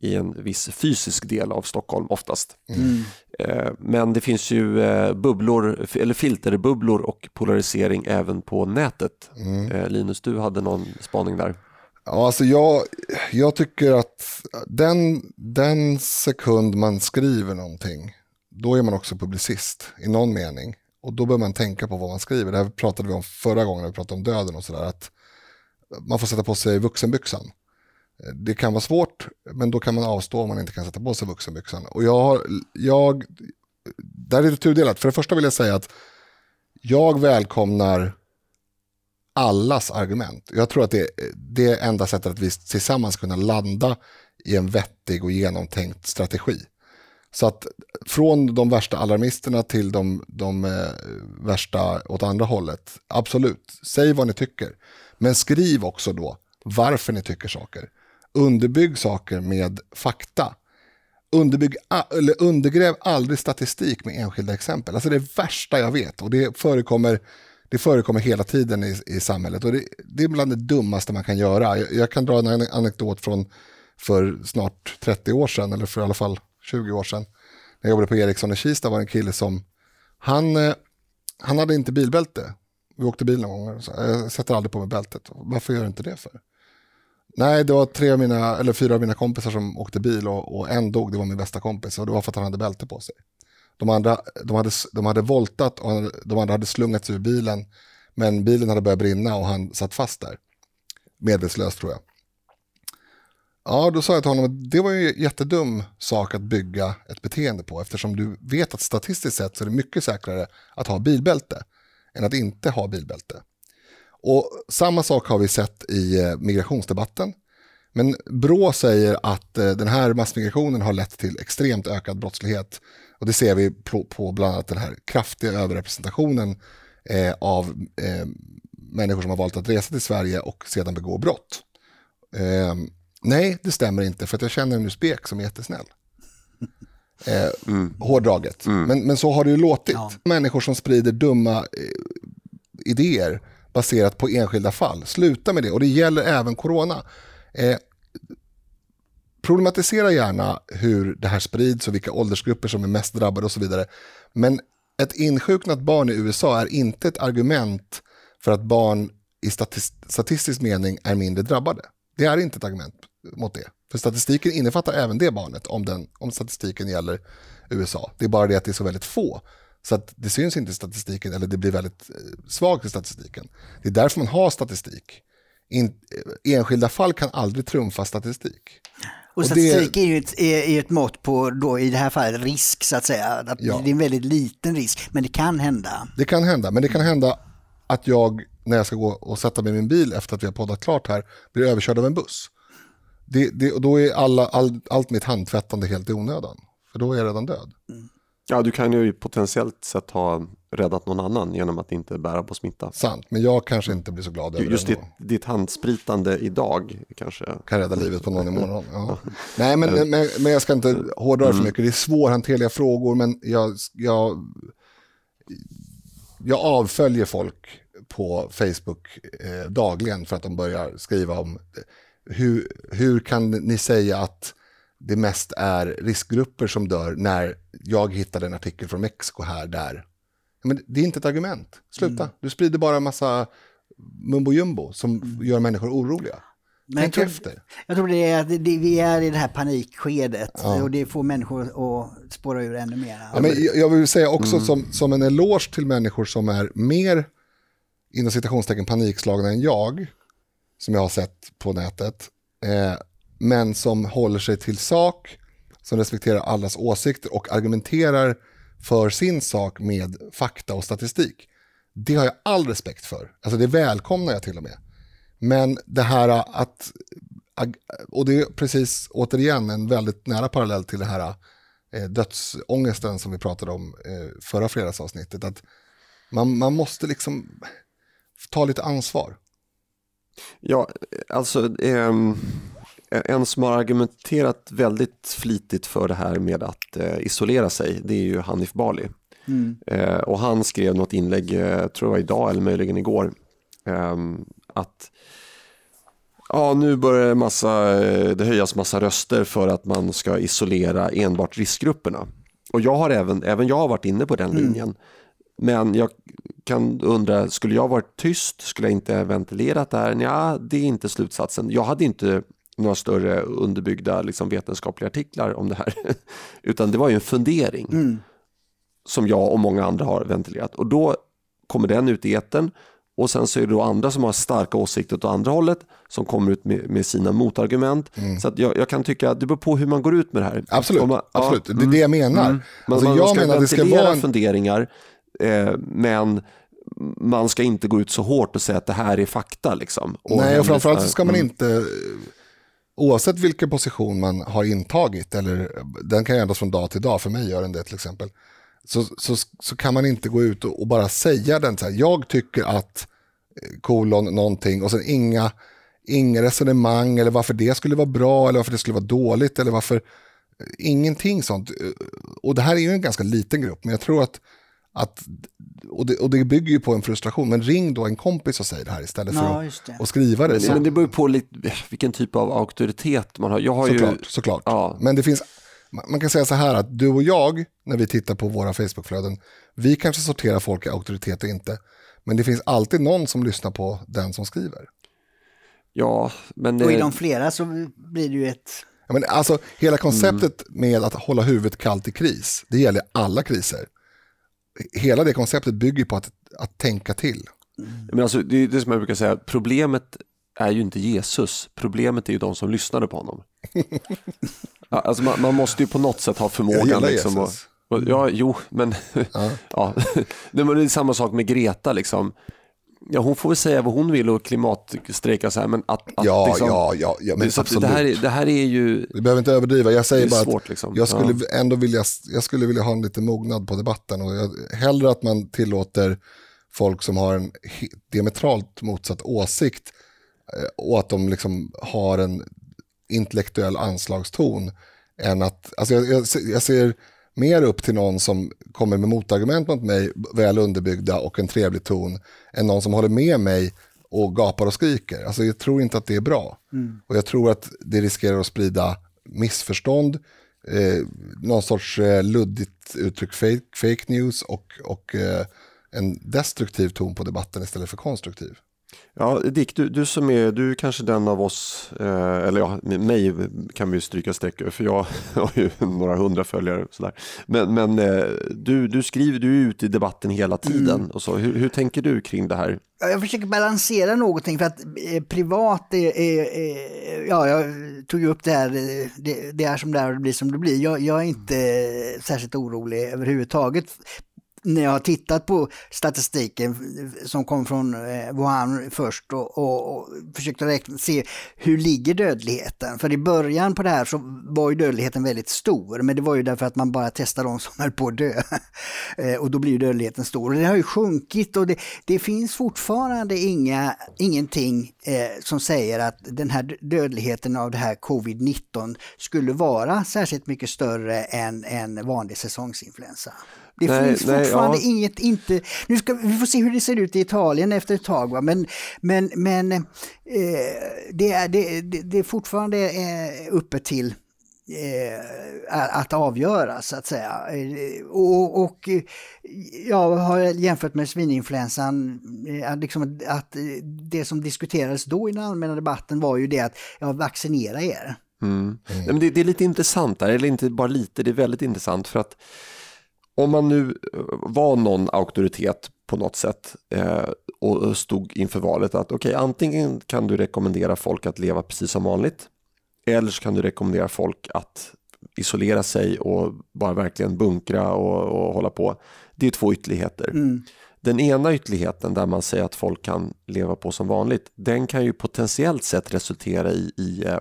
i en viss fysisk del av Stockholm oftast. Mm. Eh, men det finns ju bubblor, eller filterbubblor och polarisering även på nätet. Mm. Linus, du hade någon spaning där. Ja, alltså jag, jag tycker att den, den sekund man skriver någonting, då är man också publicist i någon mening. Och då bör man tänka på vad man skriver. Det här pratade vi om förra gången när vi pratade om döden och sådär man får sätta på sig vuxenbyxan. Eh, det kan vara svårt, men då kan man avstå om man inte kan sätta på sig vuxenbyxan. Och jag har, jag, där är det tudelat. För det första vill jag säga att jag välkomnar allas argument. Jag tror att det, det är enda sättet att vi tillsammans kunna landa i en vettig och genomtänkt strategi. Så att från de värsta alarmisterna till de, de eh, värsta åt andra hållet, absolut, säg vad ni tycker. Men skriv också då varför ni tycker saker. Underbygg saker med fakta. Underbygg, eller undergräv aldrig statistik med enskilda exempel. Alltså det värsta jag vet och det förekommer, det förekommer hela tiden i, i samhället. Och det, det, är bland det dummaste man kan göra. Jag, jag, kan dra en anekdot från för snart 30 år sedan, eller för i alla fall 20 år sedan. När jag jobbade på Ericsson i Kista var det en kille som, han, eh, han hade inte bilbälte. Vi åkte bil någon gång. Jag sätter aldrig på mig bältet. Varför gör du inte det för? Nej, det var tre av mina, eller fyra av mina kompisar som åkte bil och, och en dog, det var min bästa kompis. Och det var för att han hade bälte på sig. De andra de hade, de hade voltat och de andra hade slungats ur bilen. Men bilen hade börjat brinna och han satt fast där. Medvetslös tror jag. Ja, då sa jag till honom att det var ju en jättedum sak att bygga ett beteende på eftersom du vet att statistiskt sett så är det mycket säkrare att ha bilbälte än att inte ha bilbälte. Och samma sak har vi sett i eh, migrationsdebatten. Men Brå säger att eh, den här massmigrationen har lett till extremt ökad brottslighet. Och det ser vi på, på bland annat den här kraftiga överrepresentationen eh, av eh, människor som har valt att resa till Sverige och sedan begå brott. Eh, nej, det stämmer inte för att jag känner en usbek som är jättesnäll. Eh, mm. Hårdraget. Mm. Men, men så har det ju låtit. Ja. Människor som sprider dumma eh, idéer baserat på enskilda fall. Sluta med det. Och det gäller även corona. Eh, problematisera gärna hur det här sprids och vilka åldersgrupper som är mest drabbade och så vidare. Men ett insjuknat barn i USA är inte ett argument för att barn i statist statistisk mening är mindre drabbade. Det är inte ett argument mot det. För statistiken innefattar även det barnet om, den, om statistiken gäller USA. Det är bara det att det är så väldigt få. Så att det syns inte i statistiken eller det blir väldigt eh, svagt i statistiken. Det är därför man har statistik. In, eh, enskilda fall kan aldrig trumfa statistik. Och statistik det, är ju ett, är, ett mått på, då, i det här fallet, risk så att säga. Att ja. Det är en väldigt liten risk, men det kan hända. Det kan hända, men det kan hända att jag, när jag ska gå och sätta mig i min bil efter att vi har poddat klart här, blir överkörd av en buss det, det, då är alla, all, allt mitt handtvättande helt i onödan. För då är jag redan död. Mm. Ja, du kan ju potentiellt sett ha räddat någon annan genom att inte bära på smitta. Sant, men jag kanske inte blir så glad över Just det. ditt, ditt handspritande idag kanske. Kan rädda livet på någon imorgon. Ja. Nej, men, men, men jag ska inte hårdra det för mycket. Det är svårhanterliga frågor, men jag, jag, jag avföljer folk på Facebook eh, dagligen för att de börjar skriva om hur, hur kan ni säga att det mest är riskgrupper som dör när jag hittade en artikel från Mexiko här, där. Men det är inte ett argument. Sluta. Du sprider bara en massa mumbo jumbo som gör människor oroliga. Men Tänk jag tror, efter. Jag tror det är att vi är i det här panikskedet Ja. och det får människor att spåra ur ännu mer. Ja, men jag- vill säga också som, som en eloge till människor som är mer inom citationstecken panikslagna än jag, som jag har sett på nätet, eh, men som håller sig till sak, som respekterar allas åsikter och argumenterar för sin sak med fakta och statistik. Det har jag all respekt för. Alltså det välkomnar jag till och med. Men det här att, och det är precis återigen en väldigt nära parallell till det här eh, dödsångesten som vi pratade om eh, förra fredagsavsnittet. Att man, man måste liksom ta lite ansvar. Ja, alltså ehm, en som har argumenterat väldigt flitigt för det här med att eh, isolera sig, det är ju Hanif Bali. Eh, och han skrev något inlägg, eh, tror jag idag eller möjligen igår, ehm, att ja, nu börjar massa, det höjas massa röster för att man ska isolera enbart riskgrupperna. Och jag har även, även jag har varit inne på den linjen. Men jag kan undra, skulle jag varit tyst? Skulle jag inte ventilerat det här? Ja, det är inte slutsatsen. Jag hade inte några större underbyggda liksom, vetenskapliga artiklar om det här. Utan det var ju en fundering som jag och många andra har ventilerat. Och då kommer den ut i etern och sen så är det då andra som har starka åsikter åt andra hållet som kommer ut med, med sina motargument. Så att jag, jag kan tycka att det beror på hur man går ut med det här. Absolut, man- ja, absolut. det är det jag menar. Mm. Alltså, man jag ska menar att det ska ventilera vara en... funderingar, eh, men man ska inte gå ut så hårt och säga att det här är fakta. Liksom, Nej, och framförallt så ska man Mm. inte, oavsett vilken position man har intagit, eller den kan ju ändras från dag till dag, för mig gör den det till exempel, så, så, så kan man inte gå ut och, och bara säga den så här, jag tycker att eh, kolon någonting och sen inga, inga resonemang eller varför det skulle vara bra eller varför det skulle vara dåligt eller varför, ingenting sånt. Och det här är ju en ganska liten grupp, men jag tror att att, och, det, och det bygger ju på en frustration, men ring då en kompis och säg det här istället för Ja, att och skriva det. Men, Så, men det beror ju på lite, vilken typ av auktoritet man har. Jag har såklart, ju, såklart. Ja. Men det finns, man kan säga så här att du och jag, när vi tittar på våra Facebookflöden, vi kanske sorterar folk i auktoritet och inte. Men det finns alltid någon som lyssnar på den som skriver. ja, men... Och är eh, de flera så blir det ju ett... Jag menar, alltså, hela konceptet Mm. med att hålla huvudet kallt i kris, det gäller alla kriser. Hela det konceptet bygger på att, att tänka till. Men alltså, det är det som jag brukar säga, problemet är ju inte Jesus, problemet är ju de som lyssnade på honom. Ja, alltså man, man måste ju på något sätt ha Jag förmågan. gillar Liksom, och, Jesus. och, ja, jo, men, ja. Men det är samma sak med Greta. Liksom. Ja, hon får väl säga vad hon vill och klimatstrejka så här, men att... att Ja, liksom, ja, ja, ja, men absolut. det, här är, det här är ju... Vi behöver inte överdriva, jag säger bara att svårt, liksom. jag skulle ändå vilja, jag skulle vilja ha en lite mognad på debatten och jag, hellre att man tillåter folk som har en diametralt motsatt åsikt eh, och att de liksom har en intellektuell anslagston än att, alltså jag, jag, jag ser mer upp till någon som kommer med motargument mot mig, väl underbyggda och en trevlig ton, än någon som håller med mig och gapar och skriker. Alltså jag tror inte att det är bra. Och jag tror att det riskerar att sprida missförstånd, eh, någon sorts eh, luddigt uttryck fake, fake news och, och eh, en destruktiv ton på debatten istället för konstruktiv. Ja, Dick, du, du som är, du är kanske den av oss, eh, eller ja, mig kan vi stryka streck för jag har ju några hundra följare. Sådär. Men, men eh, du, du skriver, du är ute i debatten hela tiden. Och så. Hur, hur tänker du kring det här? Ja, Jag försöker balansera någonting för att eh, privat är, är, är, ja jag tog ju upp det här, eh, det, det är som det är och det blir som det blir. Jag, jag är inte eh, särskilt orolig överhuvudtaget när jag har tittat på statistiken som kom från eh, Wuhan först och, och, och försökt räkna, se hur ligger dödligheten. För i början på det här så var ju dödligheten väldigt stor, men det var ju därför att man bara testade de som höll på att dö. Eh, och då blir ju dödligheten stor. Och det har ju sjunkit och det, det finns fortfarande inga, ingenting eh, som säger att den här dödligheten av det här covid-19 skulle vara särskilt mycket större än en vanlig säsongsinfluensa. Det nej, finns fortfarande nej, ja. inget, inte, nu ska, vi får se hur det ser ut i Italien efter ett tag, va? men, men, men eh, det, är, det, det, är fortfarande eh, uppe till eh, att avgöra så att säga. Eh, och, och jag har jämfört med svininfluensan, eh, liksom att det som diskuterades då i den allmänna debatten var ju det att ja, vaccinera er. Mm. Mm. Det, det, är lite intressant där, eller inte bara lite, det är väldigt intressant för att om man nu eh, var någon auktoritet på något sätt eh, och stod inför valet att okej, okay, antingen kan du rekommendera folk att leva precis som vanligt eller så kan du rekommendera folk att isolera sig och bara verkligen bunkra och, och hålla på. Det är två ytterligheter. Mm. Den ena ytterligheten där man säger att folk kan leva på som vanligt, den kan ju potentiellt sett resultera i, i eh,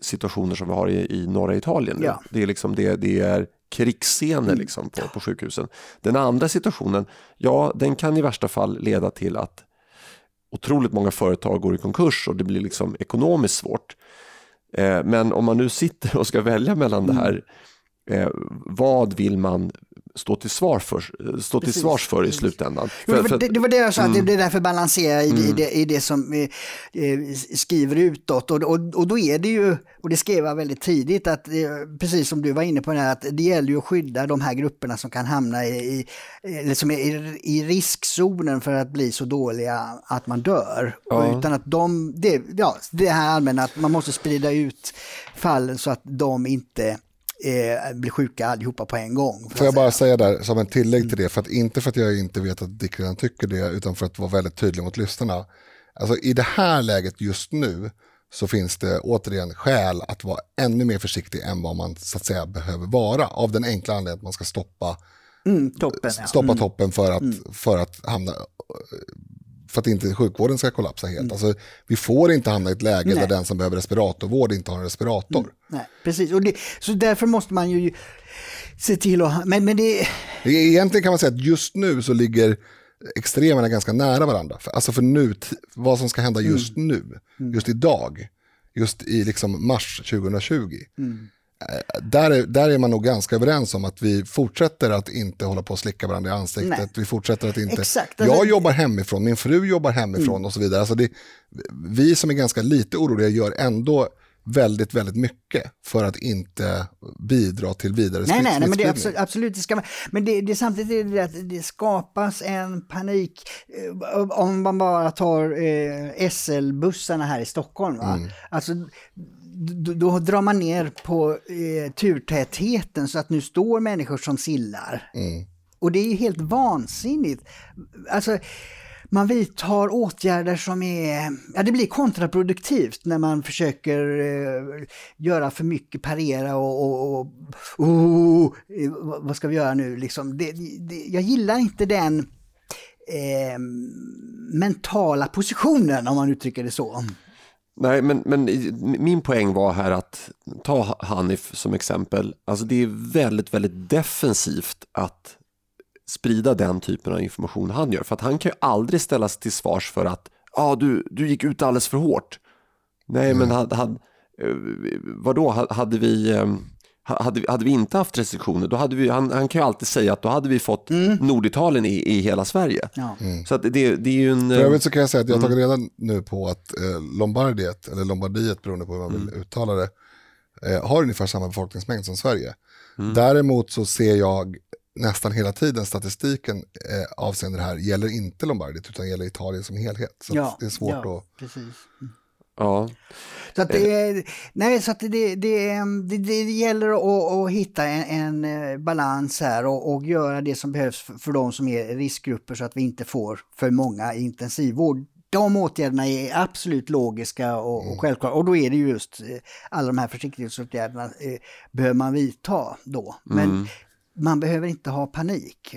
situationer som vi har i, i norra Italien. Ja. Det, är liksom det, det är krigsscener mm. liksom på, på sjukhusen. Den andra situationen, ja den kan i värsta fall leda till att otroligt många företag går i konkurs och det blir liksom ekonomiskt svårt. Eh, men om man nu sitter och ska välja mellan mm. det här, eh, vad vill man stå till, svar för, stå till svars för i slutändan. För, för, det, det, var det jag sa, mm. det är därför balansera i, mm. i, det, i det som eh, eh, skriver utåt. Och, och, och då är det ju, och det skrev jag väldigt tidigt, att eh, precis som du var inne på, det här, att det gäller ju att skydda de här grupperna som kan hamna i, eller som är i, i riskzonen för att bli så dåliga att man dör. Ja. Utan att de, det, ja, det här allmänna, att man måste sprida ut fallen så att de inte eh, blir sjuka allihopa på en gång. Får jag bara säga där som en tillägg till mm. det, för att inte för att jag inte vet att Dick redan tycker det, utan för att vara väldigt tydlig mot lyssnarna. Alltså i det här läget just nu så finns det återigen skäl att vara ännu mer försiktig än vad man så att säga behöver vara. Av den enkla anledningen att man ska stoppa, mm, toppen, ja. stoppa mm. toppen för att, mm. för att hamna för att inte sjukvården ska kollapsa helt. Mm. Alltså, vi får inte hamna i ett läge Nej. där den som behöver respiratorvård inte har en respirator. Mm. Nej, precis, och det, så därför måste man ju se till att... Men, men det... Egentligen kan man säga att just nu så ligger extremerna ganska nära varandra. Alltså för nu, vad som ska hända just mm. nu, mm. just idag, just i liksom mars 2020. Mm. Där är, där är man nog ganska överens om att vi fortsätter att inte hålla på och slicka varandra i ansiktet. Nej. Vi fortsätter att inte... Exakt, alltså... Jag jobbar hemifrån, min fru jobbar hemifrån mm. och så vidare. Alltså det, vi som är ganska lite oroliga gör ändå väldigt, väldigt mycket för att inte bidra till vidare nej, nej, nej, men det är absolut, absolut det ska man, Men det, det, samtidigt är det att det skapas en panik eh, om man bara tar eh, SL-bussarna här i Stockholm. Va? Mm. Alltså, då, då, drar man ner på eh, turtätheten så att nu står människor som sillar. Mm. Och det är ju helt vansinnigt. Alltså, man vidtar åtgärder som är, ja det blir kontraproduktivt när man försöker eh, göra för mycket, parera och, och, och oh, vad ska vi göra nu liksom. Det, det, jag gillar inte den eh, mentala positionen om man uttrycker det så. Nej, men, men min poäng var här att ta Hanif som exempel. Alltså det är väldigt, väldigt defensivt att sprida den typen av information han gör. För att han kan ju aldrig ställas till svars för att ah, du, du gick ut alldeles för hårt. Nej, mm. men hade, hade, eh, vadå, hade vi, hade, hade vi inte haft restriktioner, då hade vi, han, han kan ju alltid säga att då hade vi fått mm. Norditalien i, i hela Sverige. Ja. Mm. Så att det, det är ju en... För övrigt så kan jag säga att jag har tagit mm. reda nu på att eh, Lombardiet, eller Lombardiet beroende på hur man vill mm. uttala det, eh, har ungefär samma befolkningsmängd som Sverige. Mm. Däremot så ser jag nästan hela tiden statistiken eh, avseende det här gäller inte Lombardiet utan gäller Italien som helhet. Så ja, det är svårt ja, att... Precis. Ja. Så att det, nej, så att det, det, det, det gäller att, att hitta en, en eh, balans här och, och, göra det som behövs för, för de som är riskgrupper så att vi inte får för många i intensivvård. De åtgärderna är absolut logiska och, och mm. självklara och då är det just eh, alla de här försiktighetsåtgärderna eh, behöver man vidta då. Men mm man behöver inte ha panik.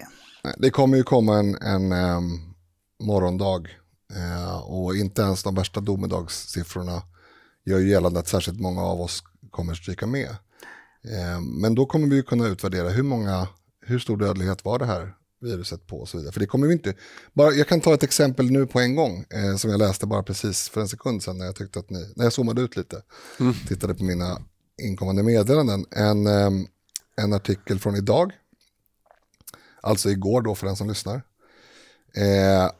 Det kommer ju komma en, en um, morgondag och inte ens de värsta domedagssiffrorna gör ju gällande att särskilt många av oss kommer stryka med. Uh, men då kommer vi kunna utvärdera hur många, hur stor dödlighet var det här viruset på och så vidare. För det kommer vi inte, bara, jag kan ta ett exempel nu på en gång eh, som jag läste bara precis för en sekund sedan när jag tyckte att ni, när jag zoomade ut lite, mm. tittade på mina inkommande meddelanden. En, eh, en artikel från idag, alltså igår då för den som lyssnar. Eh,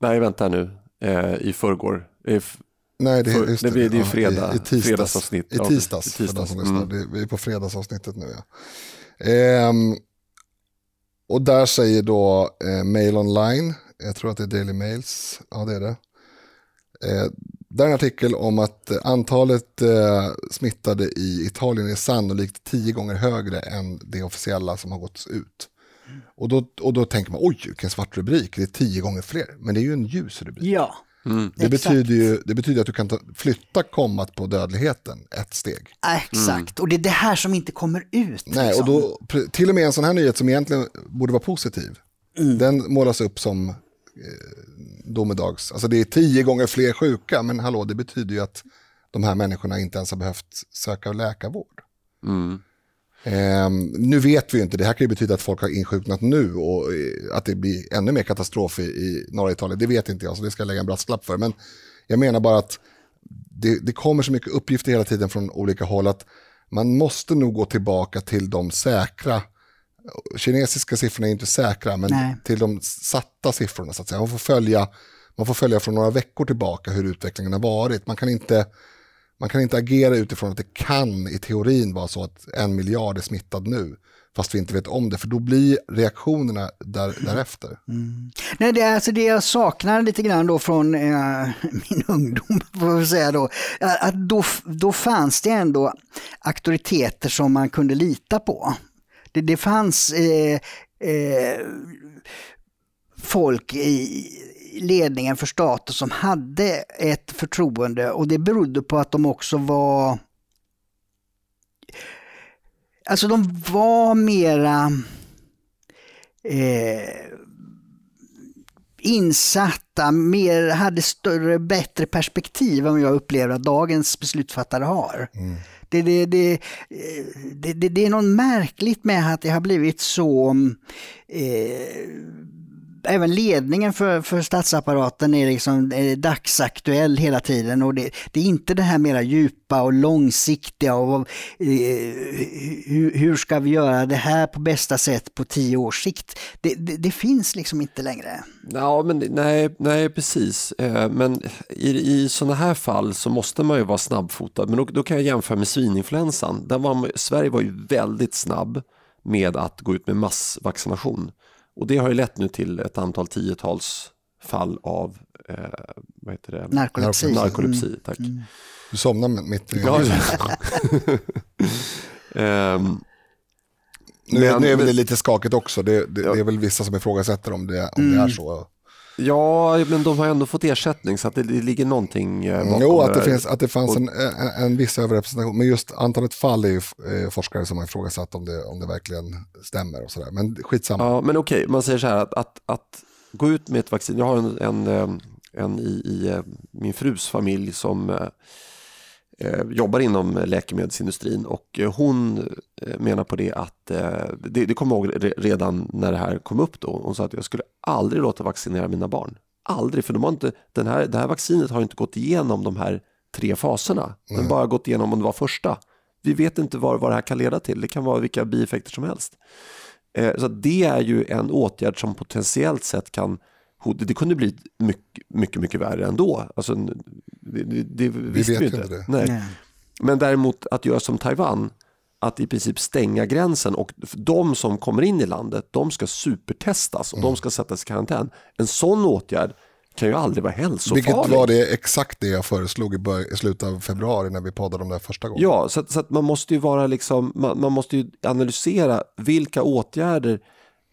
Nej, vänta nu, eh, i förrgår. Nej, det, för, just det, det, det är fredag, i, i tisdags, fredagsavsnitt. I tisdags, ja, i tisdags. Mm. vi är på fredagsavsnittet nu. Ja. Ehm, och där säger då eh, Mail Online, jag tror att det är Daily Mails, ja det är det. Eh, där är en artikel om att antalet eh, smittade i Italien är sannolikt tio gånger högre än det officiella som har gått ut. Och då, och då tänker man, oj vilken svart rubrik, det är tio gånger fler. Men det är ju en ljus rubrik. Ja. Mm. Det, betyder ju, det betyder att du kan ta, flytta kommat på dödligheten ett steg. Exakt, mm. och det är det här som inte kommer ut. Nej, liksom. och då, till och med en sån här nyhet som egentligen borde vara positiv, mm. den målas upp som eh, domedags. Alltså det är tio gånger fler sjuka, men hallå, det betyder ju att de här människorna inte ens har behövt söka läkarvård. Mm. Um, nu vet vi ju inte, det här kan ju betyda att folk har insjuknat nu och uh, att det blir ännu mer katastrof i, i norra Italien. Det vet inte jag, så det ska jag lägga en brasklapp för. Men jag menar bara att det, det, kommer så mycket uppgifter hela tiden från olika håll att man måste nog gå tillbaka till de säkra, kinesiska siffrorna är inte säkra, men Nej. till de satta siffrorna så att säga. Man får, följa, man får följa från några veckor tillbaka hur utvecklingen har varit. Man kan inte man kan inte agera utifrån att det kan i teorin vara så att en miljard är smittad nu fast vi inte vet om det, för då blir reaktionerna där, därefter. Mm. Nej, det är alltså det jag saknar lite grann då från eh, min ungdom, får jag säga då, att då, då fanns det ändå auktoriteter som man kunde lita på. Det, det fanns eh, eh, folk i ledningen för staten som hade ett förtroende och det berodde på att de också var Alltså de var mera eh, insatta, mer, hade större, bättre perspektiv än jag upplever att dagens beslutsfattare har. Mm. Det, det, det, det, det, det är något märkligt med att det har blivit så eh, även ledningen för, för statsapparaten är liksom är dagsaktuell hela tiden och det, det, är inte det här mera djupa och långsiktiga och eh, hur, hur, ska vi göra det här på bästa sätt på tio års sikt. Det, det, det finns liksom inte längre. Ja, men, nej, nej, precis. Eh, men i, i sådana här fall så måste man ju vara snabbfotad. Men då, då kan jag jämföra med svininfluensan. Där var Sverige var ju väldigt snabb med att gå ut med massvaccination. Och det har ju lett nu till ett antal tiotals fall av eh, vad heter det? narkolepsi. narkolepsi mm. tack. Mm. Du somnade mitt i... Ja. um, nu, men, nu är väl det lite skakigt också. Det, det, ja. det, är väl vissa som ifrågasätter om det, om mm. det är mm. så. Ja, men de har ändå fått ersättning så att det, det ligger någonting eh, bakom Jo, att det, finns, att det fanns en, en, en viss överrepresentation. Men just antalet fall är ju eh, forskare som har ifrågasatt om det, om det verkligen stämmer och sådär. Men skitsamma. Ja, men okej, man säger så här att, att, att gå ut med ett vaccin. Jag har en, en, eh, en i, i min frus familj som eh, jobbar inom läkemedelsindustrin och eh, hon eh, menar på det att, eh, det, det kommer jag ihåg redan när det här kom upp då, hon sa att jag skulle aldrig låta vaccinera mina barn. Aldrig, för de har inte, den här, det här vaccinet har inte gått igenom de här tre faserna. Den bara gått igenom om det var första. Vi vet inte vad, vad det här kan leda till, det kan vara vilka bieffekter som helst. Eh, så det är ju en åtgärd som potentiellt sett kan det kunde bli mycket, mycket, mycket värre ändå. Alltså, det, det, det vi vet vi inte. inte det. Nej. Nej. Men däremot att göra som Taiwan, att i princip stänga gränsen och de som kommer in i landet, de ska supertestas och mm. de ska sättas i karantän. En sån åtgärd kan ju aldrig vara hälsofarlig. Vilket var det exakt det jag föreslog i, i slutet av februari när vi poddade om det här första gången. Ja, så, att, så att man måste ju vara liksom, man, man måste ju analysera vilka åtgärder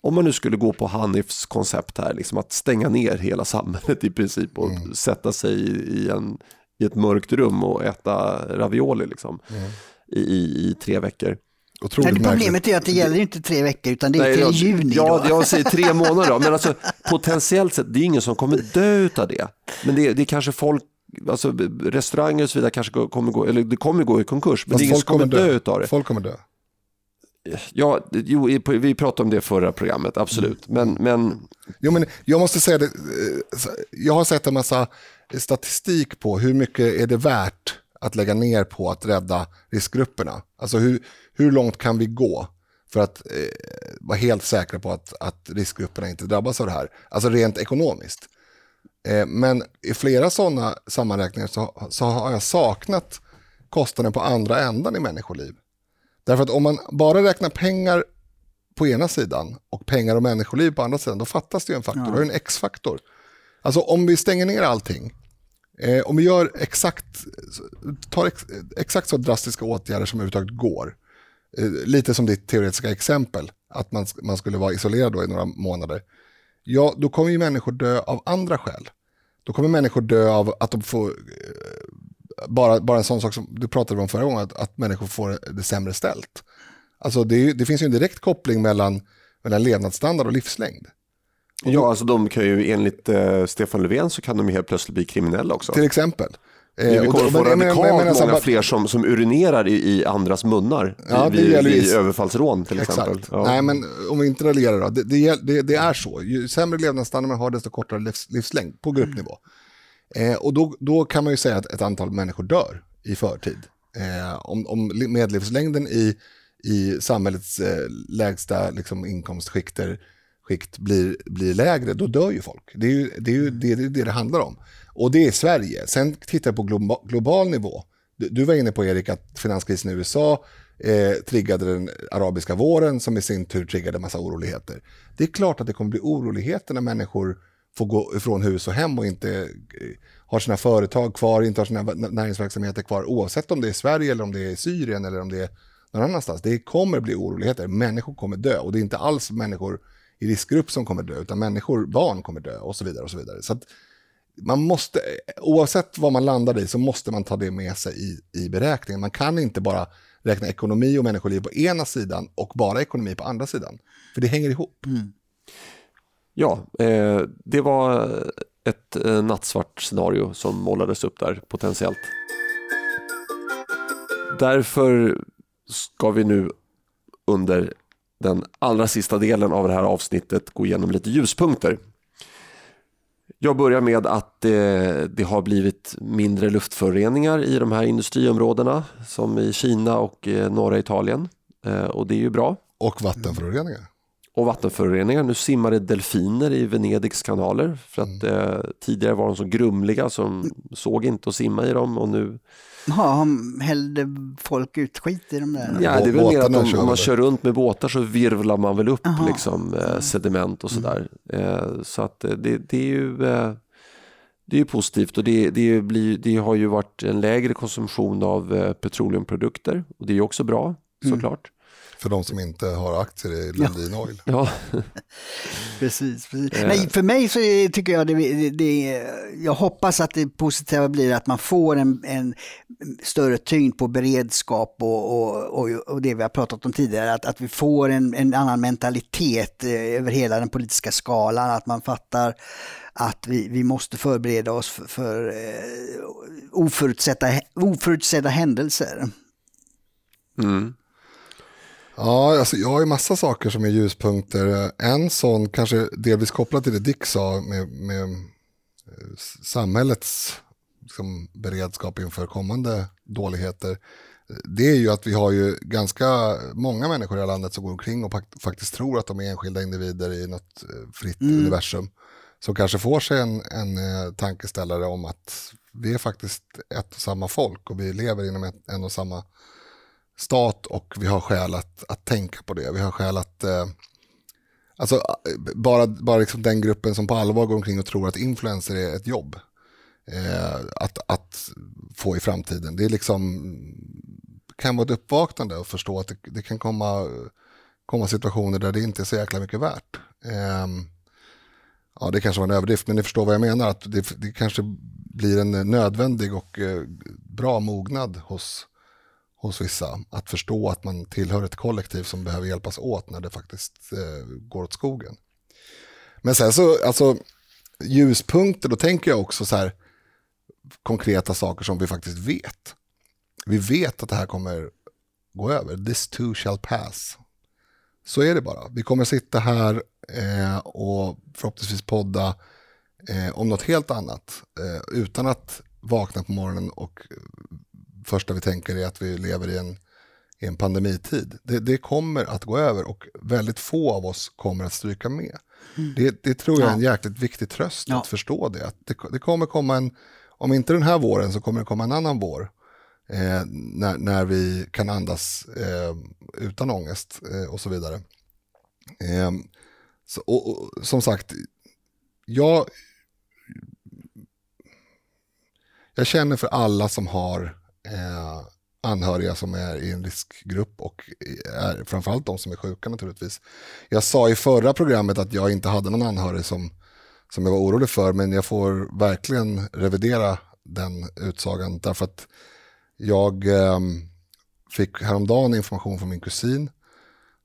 om man nu skulle gå på Hanifs koncept här, liksom att stänga ner hela samhället i princip och mm. sätta sig i, en, i ett mörkt rum och äta ravioli liksom, mm. i, i, i, tre veckor. Otroligt problemet är att det gäller inte tre veckor utan det är Nej, till jag- juni. Ja, då. jag säger tre månader då. Men alltså, potentiellt sett, det är ingen som kommer dö av det. Men det, det är kanske folk, alltså restauranger och så vidare kanske kommer gå, eller det kommer gå i konkurs. Men Fast det är ingen som kommer dö av det. Folk kommer dö. Ja, jo, vi pratade om det förra programmet, absolut. Men, men Jo, men jag måste säga det, eh, jag har sett en massa statistik på hur mycket är det värt att lägga ner på att rädda riskgrupperna. Alltså hur, hur långt kan vi gå för att eh, vara helt säkra på att, att riskgrupperna inte drabbas av det här. Alltså rent ekonomiskt. Eh, men i flera sådana sammanräkningar så, så har jag saknat kostnaden på andra ändan i människoliv. Därför att om man bara räknar pengar på ena sidan och pengar och människoliv på andra sidan, då fattas det ju en faktor. Det är en X-faktor. Alltså om vi stänger ner allting, eh, om vi gör exakt, tar ex, exakt så drastiska åtgärder som överhuvudtaget går, eh, lite som ditt teoretiska exempel, att man, man skulle vara isolerad då i några månader, ja, då kommer ju människor dö av andra skäl. Då kommer människor dö av att de får, eh, bara, bara en sån sak som du pratade om förra gången, att, att människor får det sämre ställt. Alltså det, det finns ju en direkt koppling mellan, mellan levnadsstandard och livslängd. ja, alltså de kan ju enligt eh, Stefan Löfven så kan de ju helt plötsligt bli kriminella också. Till exempel. Eh, vi och kommer att få men- men- men- radikalt men alltså många bara- fler som, som urinerar i, i andras munnar Ja, det vid, gäller ju- vid överfallsrån till exempel. Exakt. Ja. Nej, men om vi inte raljerar då. Det, det, det, det är så. Ju sämre levnadsstandard man har, desto kortare livs, livslängd på gruppnivå. Eh, och då, då kan man ju säga att ett antal människor dör i förtid. Eh, om, om li- medellivslängden i, i samhällets eh, lägsta liksom, inkomstskikter skikt blir, blir lägre, då dör ju folk. Det är ju det, är ju, det, det, är det det handlar om. Och det är Sverige. Sen tittar jag på globa, global nivå. Du, du var inne på, Erik, att finanskrisen i USA eh, triggade den arabiska våren som i sin tur triggade en massa oroligheter. Det är klart att det kommer bli oroligheter när människor får gå ifrån hus och hem och inte eh, har sina företag kvar, inte har sina näringsverksamheter kvar, oavsett om det är Sverige eller om det är Syrien eller om det är någon annanstans. Det kommer bli oroligheter, människor kommer dö och det är inte alls människor i riskgrupp som kommer dö, utan människor, barn kommer dö och så vidare. och så vidare. Så att man måste, oavsett vad man landar i så måste man ta det med sig i, i beräkningen. Man kan inte bara räkna ekonomi och människoliv på ena sidan och bara ekonomi på andra sidan. För det hänger ihop. Mm. Ja, eh, det var ett eh, nattsvart scenario som målades upp där potentiellt. Därför ska vi nu under den allra sista delen av det här avsnittet gå igenom lite ljuspunkter. Jag börjar med att det, det har blivit mindre luftföroreningar i de här industriområdena som i Kina och eh, norra Italien eh, och det är ju bra Och vattenföroreningar och vattenföroreningar. Nu simmar det delfiner i Venedigs kanaler. För att eh, tidigare var de så grumliga som såg inte att simma i dem. Och nu Ja, han hällde folk ut skit i de där. Ja, det är väl mer att om, om man kör runt med båtar så virvlar man väl upp liksom, eh, sediment och sådär. Eh, så att eh, det, det är ju eh, det är ju positivt. Och det, det, blir, det har ju varit en lägre konsumtion av eh, petroleumprodukter och det är ju också bra såklart. För de som inte har aktier i Lundin Oil. Ja, Precis, precis. Eh. Nej, för mig så tycker jag det, det, det, jag hoppas att det positiva blir att man får en, en större tyngd på beredskap och, och, och, och det vi har pratat om tidigare, att, att vi får en, en annan mentalitet eh, över hela den politiska skalan, att man fattar att vi, vi måste förbereda oss för, för eh, oförutsedda, oförutsedda händelser. mm. Ja, alltså jag har ju massa saker som är ljuspunkter. En sån, kanske delvis kopplat till det Dick sa med, med eh, samhällets liksom, beredskap inför kommande dåligheter. Det är ju att vi har ju ganska många människor i det här landet som går omkring och fakt- faktiskt tror att de är enskilda individer i något eh, fritt universum. Som kanske får sig en, en eh, tankeställare om att vi är faktiskt ett och samma folk och vi lever inom ett, en och samma stat och vi har skäl att, att tänka på det. Vi har skäl att... Eh, alltså bara, bara liksom den gruppen som på allvar går omkring och tror att influencer är ett jobb. Eh, att, att få i framtiden. Det är liksom, kan vara ett uppvaknande och förstå att det, det kan komma, komma situationer där det inte är så jäkla mycket värt. Eh, ja, det kanske var en överdrift, men ni förstår vad jag menar. Att det, det kanske blir en nödvändig och eh, bra mognad hos, hos vissa. Att förstå att man tillhör ett kollektiv som behöver hjälpas åt när det faktiskt eh, går åt skogen. Men sen så, alltså ljuspunkter, då tänker jag också så här konkreta saker som vi faktiskt vet. Vi vet att det här kommer gå över. This too shall pass. Så är det bara. Vi kommer sitta här eh, och förhoppningsvis podda eh, om något helt annat. Eh, utan att vakna på morgonen och första vi tänker är att vi lever i en, i en pandemitid. Det, det kommer att gå över och väldigt få av oss kommer att stryka med. Mm. Det, det, tror jag är en jäkligt viktig tröst ja. att förstå det. Att det. Det kommer komma en, om inte den här våren så kommer det komma en annan vår. Eh, när, när vi kan andas eh, utan ångest eh, och så vidare. Eh, så, och, och, som sagt, jag, jag känner för alla som har eh, anhöriga som är i en riskgrupp och är, framförallt de som är sjuka naturligtvis. Jag sa i förra programmet att jag inte hade någon anhörig som, som jag var orolig för men jag får verkligen revidera den utsagan därför att jag eh, fick häromdagen information från min kusin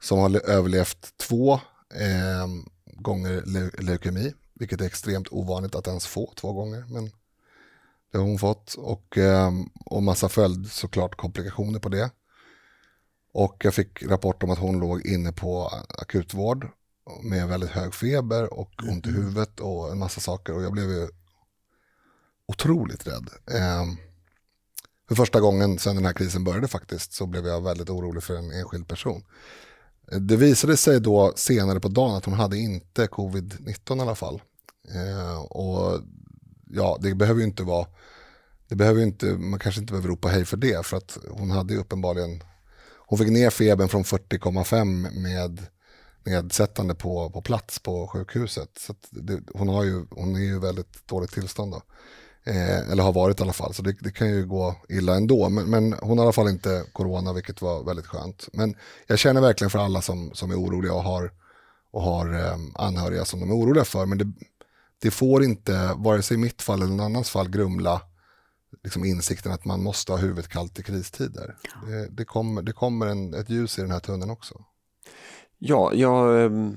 som har överlevt två eh, gånger leukemi, vilket är extremt ovanligt att ens få två gånger. Men det har hon fått och, ehm, och massa följd såklart komplikationer på det. Och jag fick rapport om att hon låg inne på akutvård med väldigt hög feber och ont i mm. huvudet och en massa saker och jag blev ju otroligt rädd. Eh, för första gången sedan den här krisen började faktiskt så blev jag väldigt orolig för en enskild person. Det visade sig då senare på dagen att hon hade inte covid-19 i alla fall. Eh, och ja, det behöver ju inte vara, det behöver inte, man kanske inte behöver ropa hej för det, för att hon hade ju uppenbarligen, hon fick ner febern från 40,5 med nedsättande på, på plats på sjukhuset. Så det, hon, har ju, hon är ju väldigt dåligt tillstånd då. Eh, eller har varit i alla fall, så det, det kan ju gå illa ändå. Men, men, hon har i alla fall inte corona, vilket var väldigt skönt. Men jag känner verkligen för alla som, som är oroliga och har, och har eh, anhöriga som de är oroliga för. Men det, det får inte, vare sig i mitt fall eller någon annans fall, grumla liksom insikten att man måste ha huvudet kallt i kristider. Ja. Det, det, kommer, det kommer en, ett ljus i den här tunneln också. Ja, jag, ehm,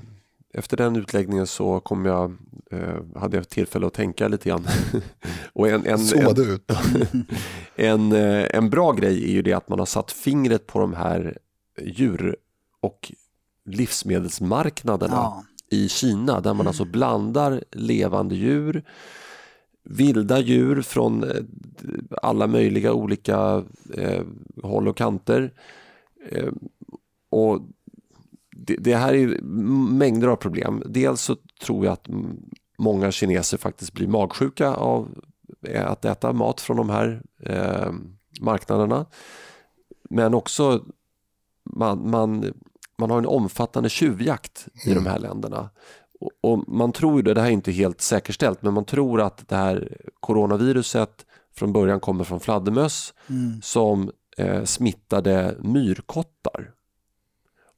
efter den utläggningen så kom jag, eh, hade jag tillfälle att tänka lite grann. och en, en, Zoomade ut. en, eh, en bra grej är ju det att man har satt fingret på de här djur och livsmedelsmarknaderna. Ja i Kina där man alltså blandar levande djur, vilda djur från eh, alla möjliga olika eh, håll och kanter. Eh, och det, det, här är mängder av problem. Dels så tror jag att många kineser faktiskt blir magsjuka av eh, att äta mat från de här eh, marknaderna. Men också man, man man har en omfattande tjuvjakt i mm. de här länderna. Och, och man tror, det, det här är inte helt säkerställt, men man tror att det här coronaviruset från början kommer från fladdermöss mm. som eh, smittade myrkottar.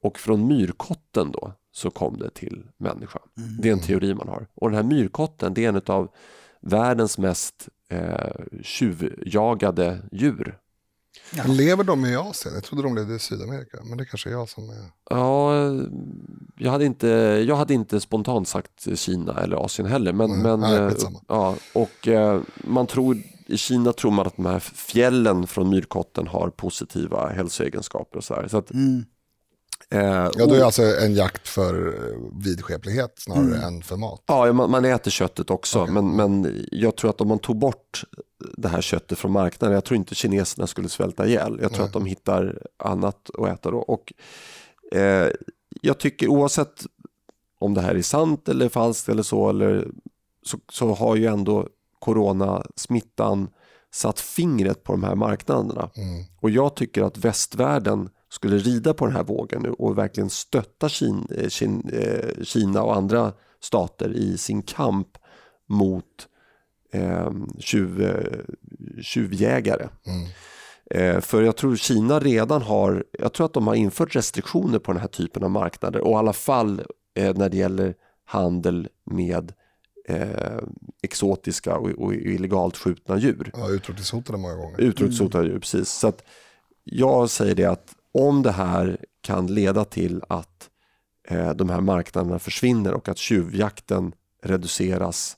Och från myrkotten då så kom det till människan. Mm. Det är en teori man har. Och den här myrkotten det är en av världens mest eh, tjuvjagade djur. Ja. Lever de i Asien? Jag trodde de levde i Sydamerika. Men det kanske är jag som är... Ja, jag hade inte, jag hade inte spontant sagt Kina eller Asien heller. Men, mm. men, Nej, eh, ja, och eh, man tror, I Kina tror man att de här fjällen från myrkotten har positiva hälsoegenskaper. Och så här. Så att, mm. Eh, ja, då är det alltså en jakt för vidskeplighet snarare mm. än för mat. Ja, man, man äter köttet också, okay. men, men jag tror att om man tog bort det här köttet från marknaden, jag tror inte kineserna skulle svälta ihjäl. Jag tror Nej. att de hittar annat att äta då. Och, eh, jag tycker oavsett om det här är sant eller falskt eller så, eller, så, så har ju ändå coronasmittan satt fingret på de här marknaderna. Mm. Och jag tycker att västvärlden skulle rida på den här vågen och verkligen stötta eh, Kina och andra stater i sin kamp mot eh, tjuv, eh, tjuvjägare. Mm. Eh, för jag tror Kina redan har, jag tror att de har infört restriktioner på den här typen av marknader och i alla fall eh, när det gäller handel med eh, exotiska och, och, illegalt skjutna djur. Ja, utrotningshotade många gånger. Utrotningshotade djur, precis. Så att, jag säger det att om det här kan leda till att eh, de här marknaderna försvinner och att tjuvjakten reduceras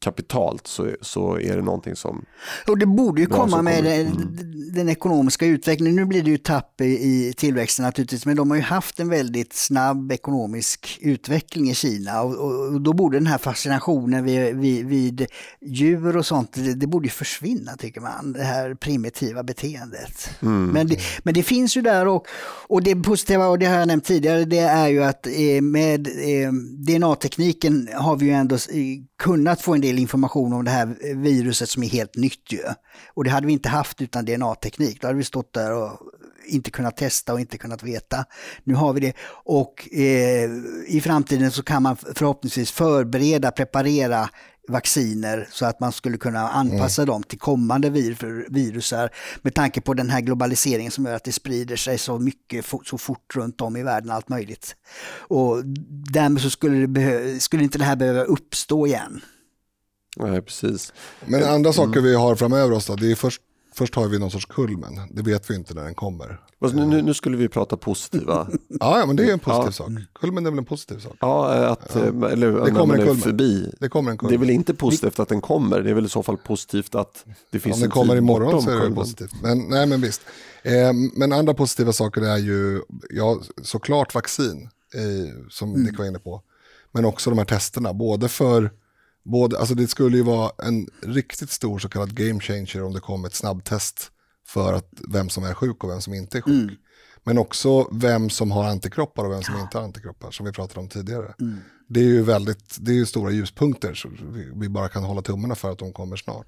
kapitalt så, så är det någonting som... Och det borde ju komma med mm. den ekonomiska utvecklingen. Nu blir det ju tapp i, tillväxten naturligtvis, men de har ju haft en väldigt snabb ekonomisk utveckling i Kina och, och, och då borde den här fascinationen vid, vid, vid djur och sånt, det, det borde ju försvinna tycker man, det här primitiva beteendet. Mm. Men, det, men det finns ju där och, och det positiva, och det har jag nämnt tidigare, det är ju att eh, med eh, DNA-tekniken har vi ju ändå kunnat få en del information om det här viruset som är helt nytt ju. Och det hade vi inte haft utan DNA-teknik. Då hade vi stått där och inte kunnat testa och inte kunnat veta. Nu har vi det och eh, i framtiden så kan man förhoppningsvis förbereda, preparera vacciner så att man skulle kunna anpassa dem till kommande vir virusar med tanke på den här globaliseringen som gör att det sprider sig så mycket fo- så fort runt om i världen, allt möjligt. Och därmed så skulle, skulle inte det här behöva uppstå igen. Nej, precis. Men andra saker vi har framöver oss då, det är först, först har vi någon sorts kulmen. Det vet vi inte när den kommer. Fast Nu, nu, nu skulle vi prata positiva. Ja, ja men det är en positiv Ja. sak. Kulmen är väl en positiv sak. Ja, att, eh, eller när kommer man en är kulmen. förbi. Det kommer en Det är kulmen. väl inte positivt att den kommer, det är väl i så fall positivt att det finns Om det en kommer tid imorgon så är det kulmen. positivt. Men, nej, men visst. Eh, men andra positiva saker är ju ja, såklart vaccin, eh, som Nick var inne på. Men också de här testerna, både för Både, alltså det skulle ju vara en riktigt stor så kallad game changer om det kom ett snabbtest för att vem som är sjuk och vem som inte är sjuk. Men också vem som har antikroppar och vem som inte har antikroppar, som vi pratade om tidigare. Det är ju väldigt, det är ju stora ljuspunkter, så vi, vi bara kan hålla tummarna för att de kommer snart.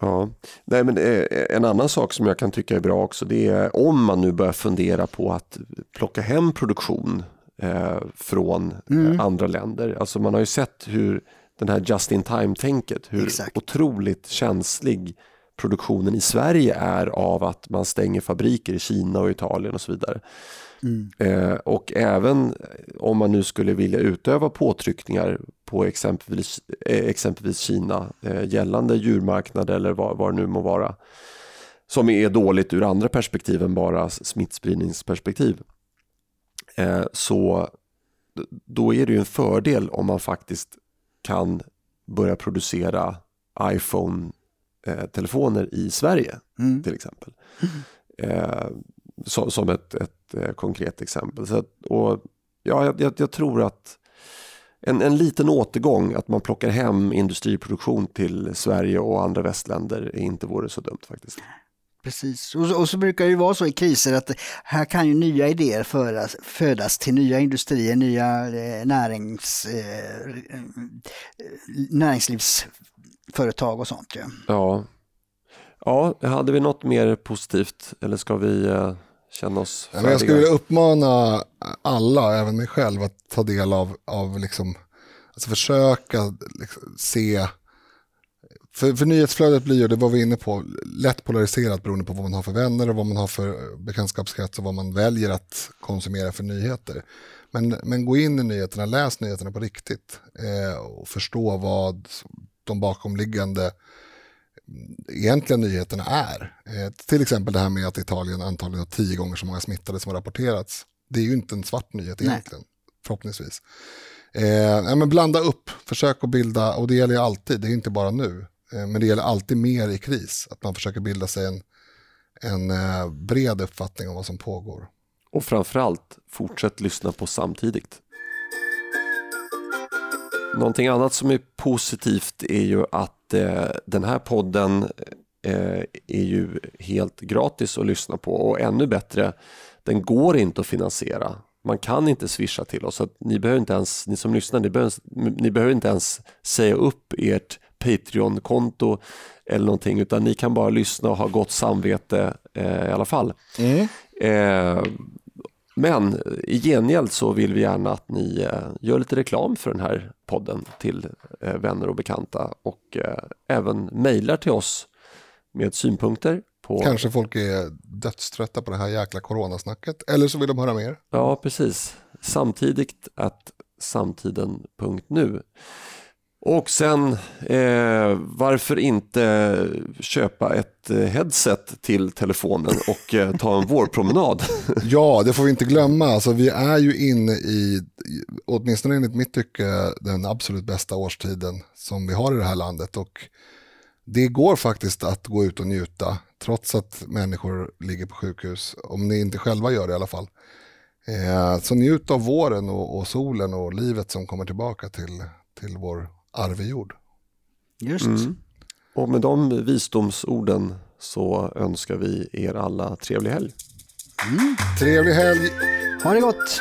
Ja, Nej, men eh, en annan sak som jag kan tycka är bra också det är om man nu börjar fundera på att plocka hem produktion eh, från Mm. eh, andra länder. Alltså man har ju sett hur den här just in time-tänket, hur Exakt. otroligt känslig produktionen i Sverige är av att man stänger fabriker i Kina och Italien och så vidare. Mm. Eh, och även om man nu skulle vilja utöva påtryckningar på exempelvis, eh, exempelvis Kina eh, gällande djurmarknad eller vad, vad det nu må vara som är dåligt ur andra perspektiv än bara smittspridningsperspektiv eh, så då är det ju en fördel om man faktiskt kan börja producera iPhone-telefoner i Sverige Mm. till exempel. Eh, som, som ett, ett eh, konkret exempel. Så att, och, ja, jag, jag, jag tror att en, en liten återgång, att man plockar hem industriproduktion till Sverige och andra västländer inte vore så dumt faktiskt. Precis, och så, och så brukar det ju vara så i kriser att här kan ju nya idéer födas, födas till nya industrier, nya eh, närings, eh, näringslivsföretag och sånt. Ja. Ja. ja, hade vi något mer positivt eller ska vi eh, känna oss men jag skulle färdiga? vilja uppmana alla, även mig själv, att ta del av, av liksom, alltså försöka liksom, se, för, för nyhetsflödet blir ju, det var vi inne på, lätt polariserat beroende på vad man har för vänner och vad man har för bekantskapskrets och vad man väljer att konsumera för nyheter. Men, men gå in i nyheterna, läs nyheterna på riktigt eh, och förstå vad de bakomliggande egentliga nyheterna är. Eh, till exempel det här med att Italien antagligen har tio gånger så många smittade som har rapporterats. Det är ju inte en svart nyhet Nej. egentligen, förhoppningsvis. Eh, men blanda upp, försök att bilda, och det gäller ju alltid, det är inte bara nu, Eh, men det gäller alltid mer i kris, att man försöker bilda sig en, en eh, bred uppfattning om vad som pågår. Och framförallt, fortsätt lyssna på samtidigt. Någonting annat som är positivt är ju att eh, den här podden eh, är ju helt gratis att lyssna på och ännu bättre, den går inte att finansiera. Man kan inte swisha till oss, så att ni, behöver inte ens, ni som lyssnar, ni behöver, ni behöver inte ens säga upp ert Patreon-konto eller någonting, utan ni kan bara lyssna och ha gott samvete eh, i alla fall. Eh, men i gengäld så vill vi gärna att ni eh, gör lite reklam för den här podden till eh, vänner och bekanta och eh, även mejlar till oss med synpunkter på... Kanske folk är dödströtta på det här jäkla coronasnacket, eller så vill de höra mer. Ja, precis. Samtidigt att samtiden.nu. Och sen, eh, varför inte köpa ett eh, headset till telefonen och eh, ta en vårpromenad? ja, det får vi inte glömma. Alltså, vi är ju inne i, åtminstone enligt mitt tycke, den absolut bästa årstiden som vi har i det här landet. Och det går faktiskt att gå ut och njuta, trots att människor ligger på sjukhus. Om ni inte själva gör det i alla fall. Eh, så njut av våren och, och, solen och livet som kommer tillbaka till, till vår arvejord. Just. Mm. Och med de visdomsorden så önskar vi er alla trevlig helg. Mm. Trevlig helg! Ha det gott!